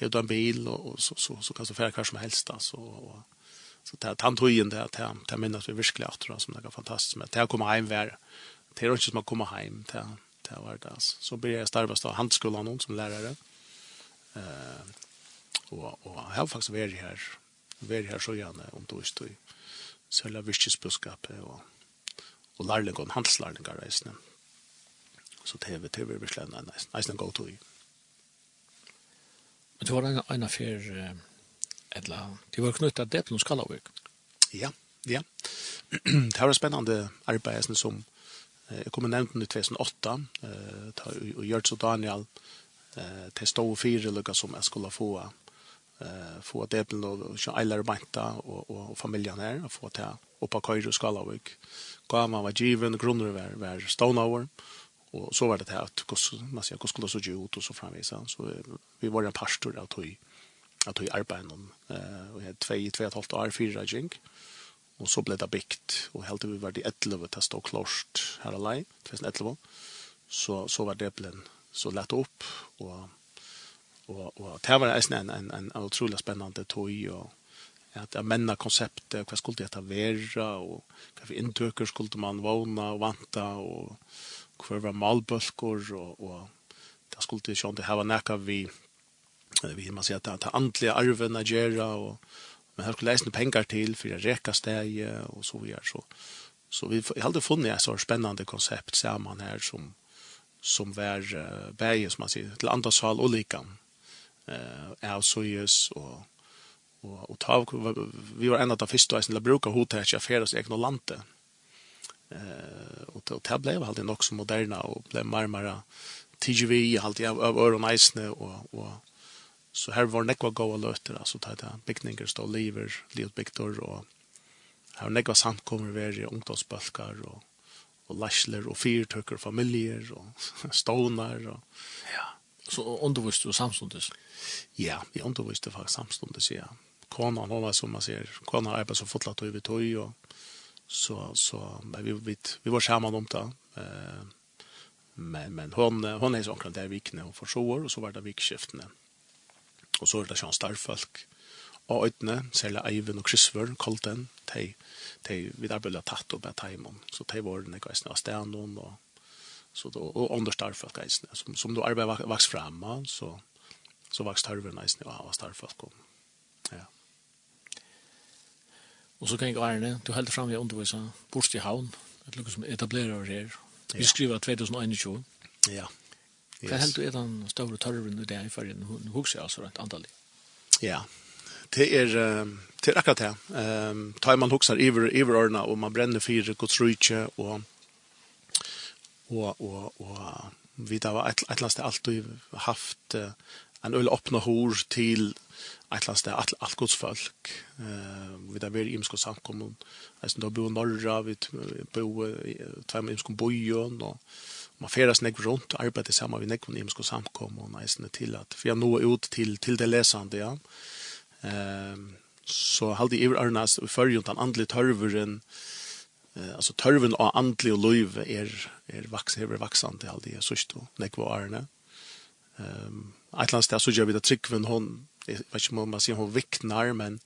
och du en bil og, og så så så kan du färra hver som helst alltså og, så där tantojen där där det, minnas vi verkligen vi virkelig at det er fantastisk, men det er kommer hem vär det er ikke som å komme komma det er det var det alltså. Så började jag starva stå handskolan som lärare. Eh uh, och och jag har faktiskt varit här. Varit här så gärna om då just då. Sälja virkesbudskap och och lärlingar, handelslärlingar resten. Så te vi beslänna nice. Nice and go to. Men det var en en affär eller det var knutet det på Skalavik. Ja, ja. det var spännande arbete som Jeg kommer nevnt den i 2008, eh, og Gjørts og Daniel, eh, til stå og fire lukka som jeg skulle få, eh, få debelen og eiler og beinta og familien her, og få til oppa køyre og skalavik. Gama var given, grunner var, var over, og så var det til at man sier, hvordan skulle det så ut og så framvisa. Så vi var en pastor av tog, av tog arbeid, og jeg er tvei, tvei og et halvt år, fire, og så ble det bygd, og helt til vi var i Etlevo til å stå klart her alene, 2011, så, så var det ble så lett opp, og, og, og det var en, en, en, en utrolig spennende tog, og at jeg menna konseptet, hva skulle det være, og hva for inntøker skulle man vågne og vante, og hva var malbølger, og, og det skulle det skjønne, det her var nekka vi, vi man sier, det er antlige arvene gjøre, og men her skulle läsa pengar til för att räcka steg och så vidare Så, så vi har aldri funnit ett så koncept ser man här som, som var uh, bæg, som man säger till andra sal och lika eh Uh, så søyes och och och ta, vi var en av de første som brukte hodet til å oss egna landet. Eh, och och det blev alltid nok så moderne og ble mer og alltid av, öron isne och och Så här var nekva goa løter, alltså ta det bygninger, stå liver, livet byggtor och här nekva samkommer veri ungdomsbalkar och och lasler, och fyrtøkker, familjer och stånar, och ja. Så undervist du samstundes ja vi undervist faktisk samstundes ja konan hon var som man ser konan arbetar så fotlat över toj och så så vi vi vi var samman om det eh men men hon hon är sån där vikne och för så år och så var det vikskiftene Og så er det sånn starfolk. Og øyne, særlig Eivind og Krisver, Kolten, de, de, vi der ble tatt opp med teimen. Så de var den ikke eisne av stenen, og, så då, og andre starfolk eisne. Som, som då arbeidet vaks fremme, så, så vaks tarven eisne av starfolk. Ja. Og så kan gikk Arne, du heldt fram i undervisa, bort i havn, et lukke som etablerer her. Vi skriver 2021. Ja. Hva heldur er den større tørven i det i fargen? Hun hukser altså rent antallig. Ja, det er, det er akkurat det. Um, tar man hukser iver, iver årene, og man brenner fire godsrykje, og, og, og, og vi da var et, et eller annet alltid haft uh, en øl åpne hår til et eller annet sted, alt, alt gods folk. Uh, vi da var i Imsko samkommun, jeg synes da bo i Norra, vi bor i Imsko Bojon, og man färdas nek runt och arbetar samman vid näck och nimsko samkom och nästan till att för jag nå ut till till det läsande ja. Ehm så hade i Arnas för ju den andligt hörveren eh alltså törven av andlig och löv är är vax är vaxande hade det så då nek var Arne. Ehm Atlantis där så gör vi det trickven hon jag vet inte om man ser hon vicknar men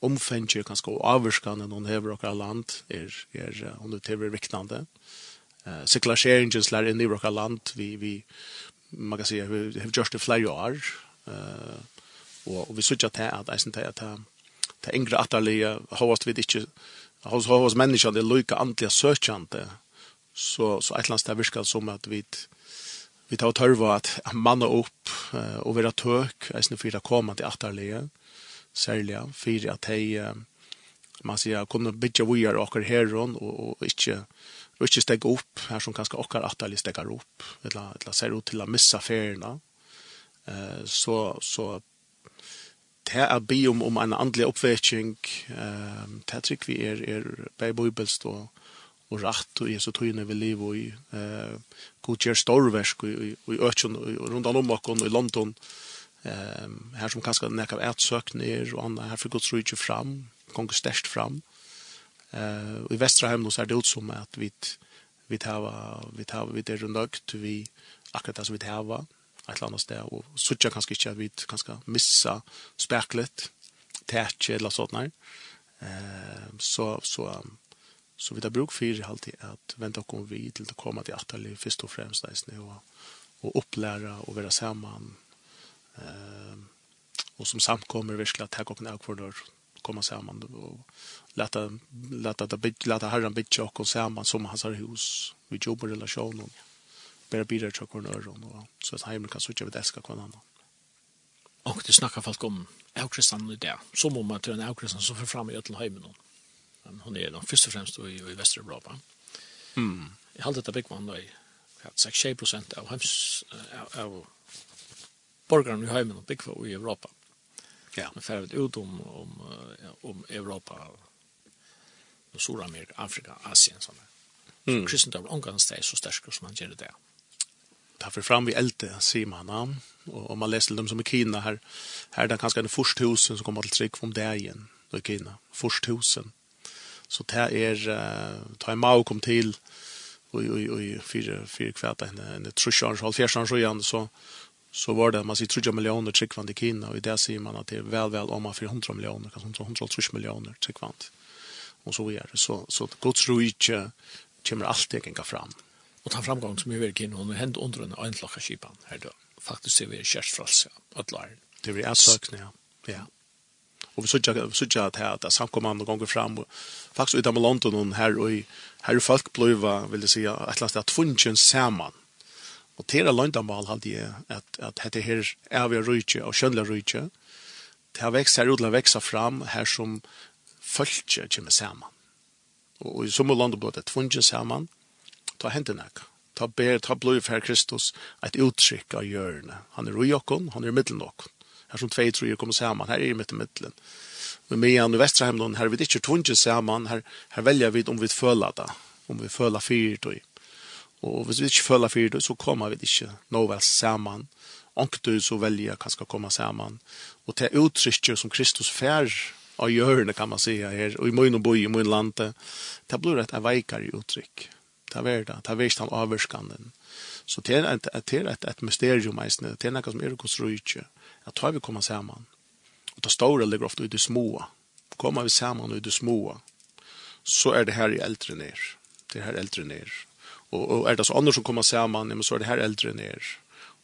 omfänger kanske avskanna någon över och land är är hon det utöver vicknande eh sekulariseringen lär in i vårt land. Vi vi man kan säga vi har just a flera år. Eh och vi såg att det att isen att det yngre atterliga host vi inte hos hos människan det lika antliga sökande så så ett lands där viskar som att vi vi tar törva att manna upp och vara tök isen för att komma till atterliga särliga för att hej man ser kunna bitcha vi är och här och och inte og ikke stegge opp, her som kanskje okkar atterlig stegger opp, eller, eller ser ut til å missa ferierna, eh, så, så det er bi om, om en andelig oppvekking, eh, det tror vi er, er bare bibelst og, og rett og Jesu tøyne vi lever i eh, god gjør storversk og, og, i økken og rundt om og i London, eh, her som kanskje nek av etsøkner og andre. her får Guds rydde fram, konger størst fram, Eh i västra nå ser det ut som at vi vi tar vi tar vi det runt vi akkurat som vi tar et eller annet sted och sådär kanskje ikke at vi kanske missa spärklet tætje eller sånt der. Eh så så så vi tar bruk för alltid att vänta och komma vid till til komma till attalje först og og där og, och och og och vara samman. Ehm och som samkommer virkelig at jeg ta upp komma samman och låta låta det bit låta herran bit chock och samman som hans hus vi jobbar relationen bara bidra till kornör och så att hemma kan switcha vid eska kon annan. Och det snackar folk om Aukristan i det så må man till en Aukristan som för fram i Ötlheimen hon är då först och främst i, i västra Europa. Mm. Jag hade det big man då i 6-7% av hems av borgarna i heimen och big i Europa. Ja. Men färdigt ut om, om, om Europa, och Sydamerika, Afrika, Asien, såna. Mm. Så kristendom är omgångast det så stärskare som man gör det. Ta för fram vi älte, Simon man. Och om man läser dem som i Kina här, här är det kanske en försthusen som kommer till trycka från där igen. i Kina, försthusen. Så det är, ta en mau kom till, och, och, och, fyra fyra, fyra kväta en henne trusjans, halvfjärsjans och igen, så så var det, man sier 30 millioner tryggvand i Kina, og i det sier man at det er vel, vel om man 400 millioner, kanskje 130 millioner tryggvand, og så videre. Så, så Guds rujtje kommer alltid ikke fram. Og ta framgang som vi virker nå, når hendt under en øynlokka kipan, her da, faktisk ser vi kjærstfralse, ødlar. Det blir ætsøkne, ja. ja. Og vi sørger at her, at samkommande ganger fram, og faktisk utenfor London, her, og her folk bløyva, vil jeg si, et eller annet sted, at funnskjøn Og til er løndamal hadde jeg at, at dette her er vi rydtje og skjønner rydtje. Det har vekst her utla veksa fram her som følge kommer saman. Og, i sommer landet blir det saman, ta hendene ikke. Ta ber, ta blod for Kristus, et uttrykk av hjørne. Han er roi okken, han er middelen okken. Her som tvei tror jeg kommer saman, her er mitt i middelen. Men med igjen i Vesterheimlån, her er vi ikke tvunget sammen. her, her velger vi om vi føler det, om vi føler fyrt og Og hvis vi ikke føler for det, så kommer vi ikke nå vel sammen. Anktu så velger hva skal komme sammen. Og til uttrykket som Kristus fær av hjørnet, kan man si her, og i møyne boi, i møyne lande, det blir et veikere uttrykk. Det er det, det er han avvurskanden. Så det er et, et, et, et mysterium, eisne. det er noe som er hos rydtje, at tar vi kommer sammen. Og det store ligger ofte i det små. Kommer vi sammen i det små, så er det her i eldre ner, Det er her eldre ned och og er det så andre som kommer samman men så är det här eldre ner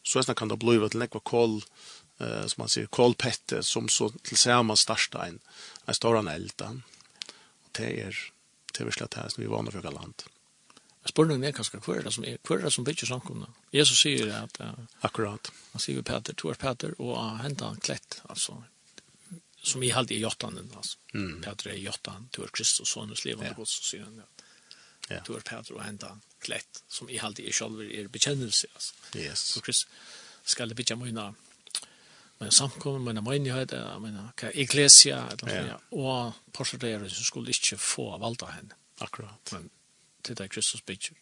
så nästan kan det bli vad läckva kol eh som man säger kolpette som så tillsammans starta en en stor eld och det är det är slett här som vi vana för land Jag spør mer kanskje hva er det som, er, hva er det som bygger samkomne? Jesus sier at uh, Akkurat. Han sier Peter, to er Peter, og han hentet han klett, altså, som i halde i jottanen, altså. Mm. Peter er jottan, to er Kristus, sånn, og slivet, ja. og så sier han, ja. Ja. Du är Peter och hända klätt som i halde i själva er bekännelse alltså. Yes. Så Chris ska det bitja mina men samkommer mina menighet mina eklesia eller ja. och porträtter som skulle inte få valda henne. Akkurat. Men det är Kristus bitcher.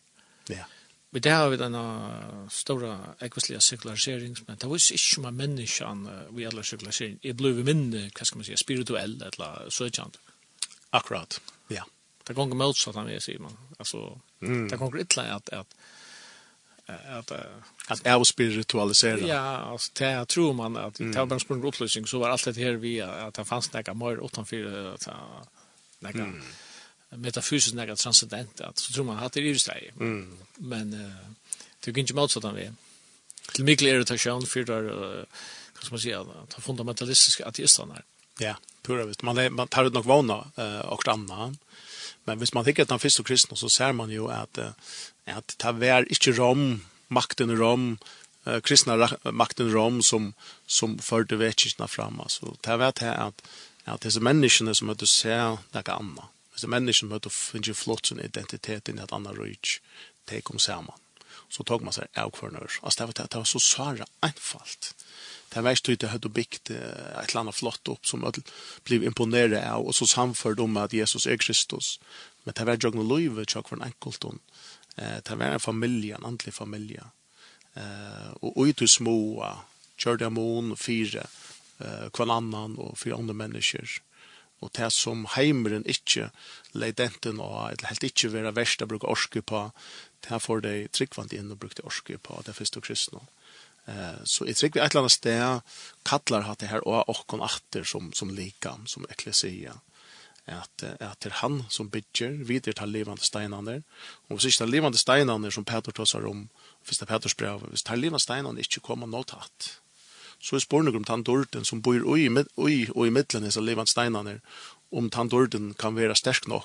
Ja. Vi det har vi denne stora ekvislige sekularisering, men det var ikke som er menneskene vi alle sekularisering. Jeg ble mindre, hva skal man si, spirituell, eller søkjant. Akkurat, ja. Yeah det går mot så att han säger man alltså mm. det går illa att att att att är spiritualisera. Ja, alltså det tror man att i mm. Tabernsprång upplösning så var allt det här vi att det fanns några mer utanför att några mm. metafysiskt några transcendent att så tror man att det är just det. Mm. Men uh, det gick inte motsatt han vi. Till mycket irritation för där uh, kan man säga att fundamentalistiska ateisterna. Ja, pura visst. Man man tar ut nog vana eh och annat Men hvis man tänker att han finns och kristna så ser man ju att att ta vär inte rom makten i rom eh, kristna makten i rom som som förde väckelserna fram alltså det vär det att att det är människorna som att se ser något annat. Det människorna som att du flott sin identitet i ett annat rike. Det kom samman så tog man sig avkvarnör. Alltså det var, det var så svara einfalt det er verst det at du bygd et eller annet flott opp som alle blir imponeret av, og så samført om at Jesus er Kristus. Men det var jo noe løyve til hver enkelt. Det var en familie, en andelig familie. Og ut i små, kjør det mån, fire, hver annan og fire andre mennesker. Og det som heimeren ikke leidenten og eller helt ikke være verst å bruke orske på, det får de tryggvand inn og brukte orske på, det er først og kristne. Eh så i trick vi ett annat sted kallar hat det här och och kon som som likan som eklesia att att till han som bygger vidare till levande stenar och så är levande stenar som Peter tar om första Peters brev visst till levande stenar inte kommer något att så är om tandorten som bor i i och i mitten är så levande stenar om tandorten kan vara stark nog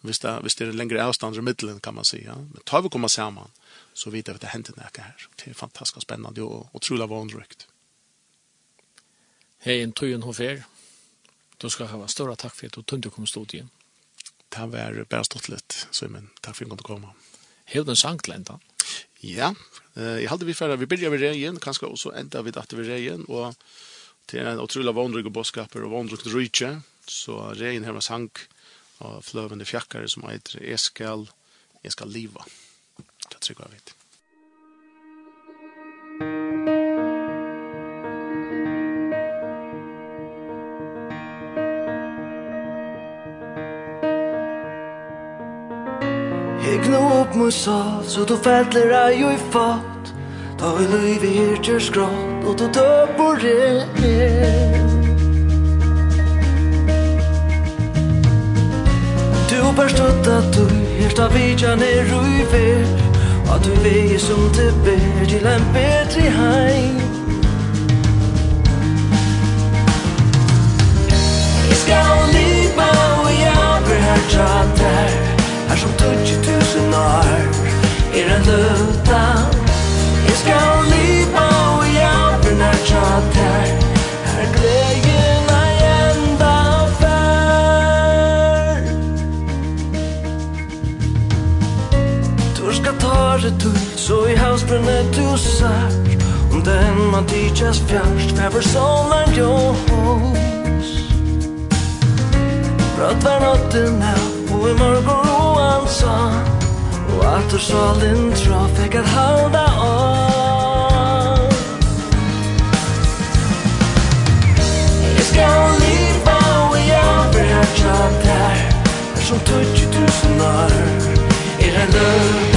Hvis det, hvis det er lengre avstand i middelen, kan man si. Ja? Men tar vi komma samman så vet vi at det hender noe här. Det är fantastiskt spännande och otroligt vanrykt. Hej, en tøyen hos her. Du skal ha stora tack för at du tunde kom stod igjen. Det var bare stått litt, Simon. Tack för att du kom. komma. Helt en enda. Ja, eh, jag hade vi ferdig. vi började ved rejen, kanske, och så ända vi att vi rejen, och det är en utrolig vanrykt och boskaper och vanrykt rydtje, så rejen her med sank, av fløvende fjakkare som heter «Jeg skal, jeg skal liva. Det tycker jag vet. Hygna upp mot sal, så du fettler er jo i fat Da vi løyve her til skrått, og du døp og Du bestod at du Efter vidjerne rui ved Og du vei som det ber Til en bedre heim. Jeg skal liva og jeg vil her tjater Her. Som tutsi tusen år Er en løta. Jeg skal liva og jeg vil her tjater alldeles fjärst Väver solen ljus Brøtt var natten her Og i morgen roan sa Og at du sa lindra Fikk att halda av Jeg skal liva Og jeg blir hjärtat där Som tusen år. Er en lugnt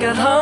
got home.